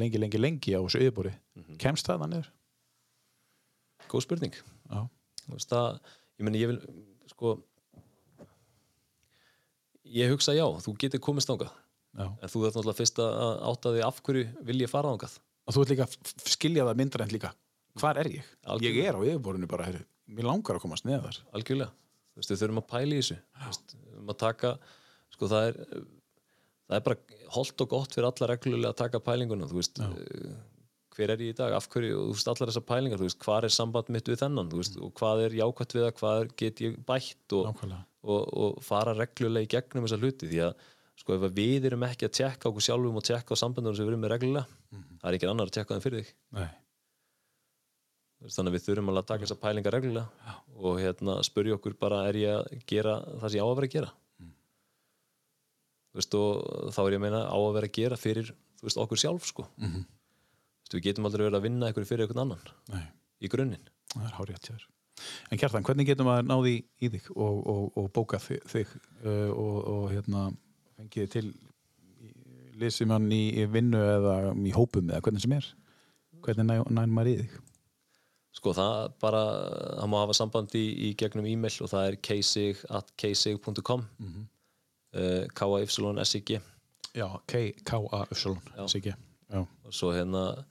lengi, lengi, lengi á þessu yfirbúri kemst það þannig góð spurning. Veist það, ég meina ég vil sko ég hugsa já, þú getur komist þangað. Já. en þú þarf náttúrulega fyrst að átta því af hverju vil ég fara þangað. Og þú ert líka að skilja það myndrænt líka hvar er ég? Algjörlega. ég er á yfirbúrinu bara, heyrðu, mér langar að komast neðar. Algjörlega, þú veist, við þurfum að pæla í þessu. Við þurfum að taka sko það er það er bara holdt og gott fyrir alla reglulega að taka pælinguna, þú veist. Eh, hver er ég í dag, af hverju, og þú veist allar þessar pælingar, þú veist, hvað er samband mitt við þennan þú veist, og hvað er jákvæmt við það, hvað er, get ég bætt og, og, og fara reglulega í gegnum þessa hluti, því að sko ef við erum ekki að tjekka okkur sjálfum og tjekka á sambandunum sem við erum með reglulega það er ekki annar að tjekka þeim fyrir þig. Nei, þannig að við þurfum alveg að taka þessar pælingar reglulega og hérna spurja okkur bara er ég að gera það sem ég á að vera að gera? Þú veist þá er ég að meina á að vera að gera fyrir veist okkur sjálf sko. Mhm. þú veist við getum aldrei verið að vinna eitthvað fyrir eitthvað annan nei, í grunninn. Það er hárið að en Kjartan, hvernig getum maður náði í, þig og, og, og bóka þig, þig uh, og, og hérna fengið til lýsir mann í, vinnu eða í hópum eða hvernig sem er? Hvernig næ, nær maður í þig sko það bara það má hafa samband í, í gegnum e-mail og það er ksig at ksig.com mm -hmm. uh, k-a-y-s-i-g já, Já. Já, og svo hérna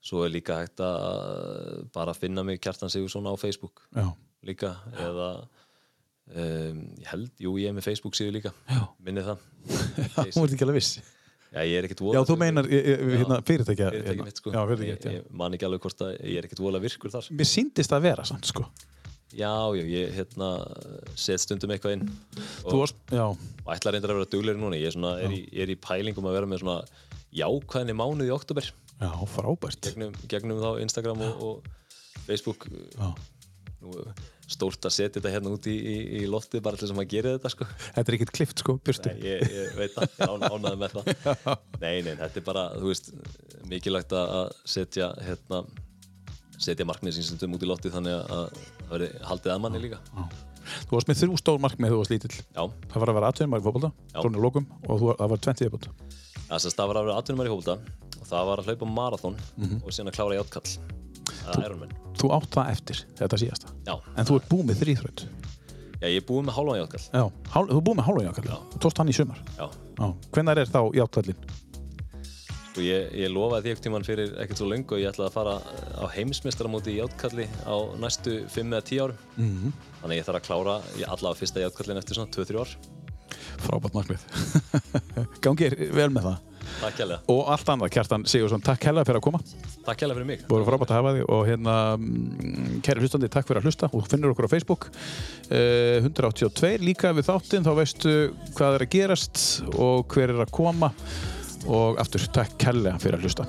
svo er líka hægt að bara finna mig Kjartan Sigursson á Facebook já, líka eða um, ég held, jú ég er með Facebook síðu líka. Já. minni það. Þú ert ekki alveg viss já, ég er ekkert já, þú meinar hérna, fyrirtækja fyrirtæki hérna. mitt sko. Já, fyrirtækja, ég, já. ég man ekki alveg hvort að ég er ekkert vola virkur þar. Mér síndist að vera samt sko. Já, já, ég hérna set stundum eitthvað inn. Þú og, varst, já, og ætla reyndar að vera dugleiri núna. Ég er, svona, er, í, ég er í pælingum að vera með svona jákvæðni mánuð í oktober já, frábært. Gegnum, gegnum þá Instagram og, og Facebook. Já. nú, stórt að setja þetta hérna út í, í, í lofti bara til þess að maður gerir þetta sko. Þetta er ekkert klift sko, Nei, ég, ég veit það, ég án, ánaði með það. Nei, nei, þetta er bara, þú veist mikilvægt að setja hérna, setja markmið sín stundum út í lotti þannig að það veri haldið að manni líka. Þú varst með þrjú stór markmið þú varst lítill. Já, það var að vera aðtöðum í fólkvölda, Já. trónir lókum og þú, það var 20 viðbútt það var að vera atvinnumar í hóflda og það var að hlaupa marathon Mhm. og síðan að klára játkall Það er Ironman þú átt það eftir þetta síðasta. Já, en þú ert búið með þrýþrönd já ég er búið með hálfan játkall já, hál, þú ert búið með hálfa jákall þú tókst hann í sumar. Já, já. hvenær er þá jákallin? sko ég, ég lofaði því ekkert tíman fyrir ekkert svo lengu og ég ætlaði að fara á heimsmeistaramóti í játkalli á næstu 5 eða 10 árum. Mm -hmm. Þannig ég þarf að klára allavega fyrsta játkallin eftir svona 2-3 ár. Frábært markmið. Gangið vel með það Takk hella. Og allt annað, Kjartan Sigursson, takk hella fyrir að koma. Takk hella fyrir mig. Búið frábært að hafa þig og hérna, mm, kæri hlustandi, takk fyrir að hlusta. Þú finnir okkur á Facebook. Eh, uh, 182 líka við þáttinn, þá veistu hvað er að gerast og hver er að koma. Og aftur, takk hella fyrir að hlusta.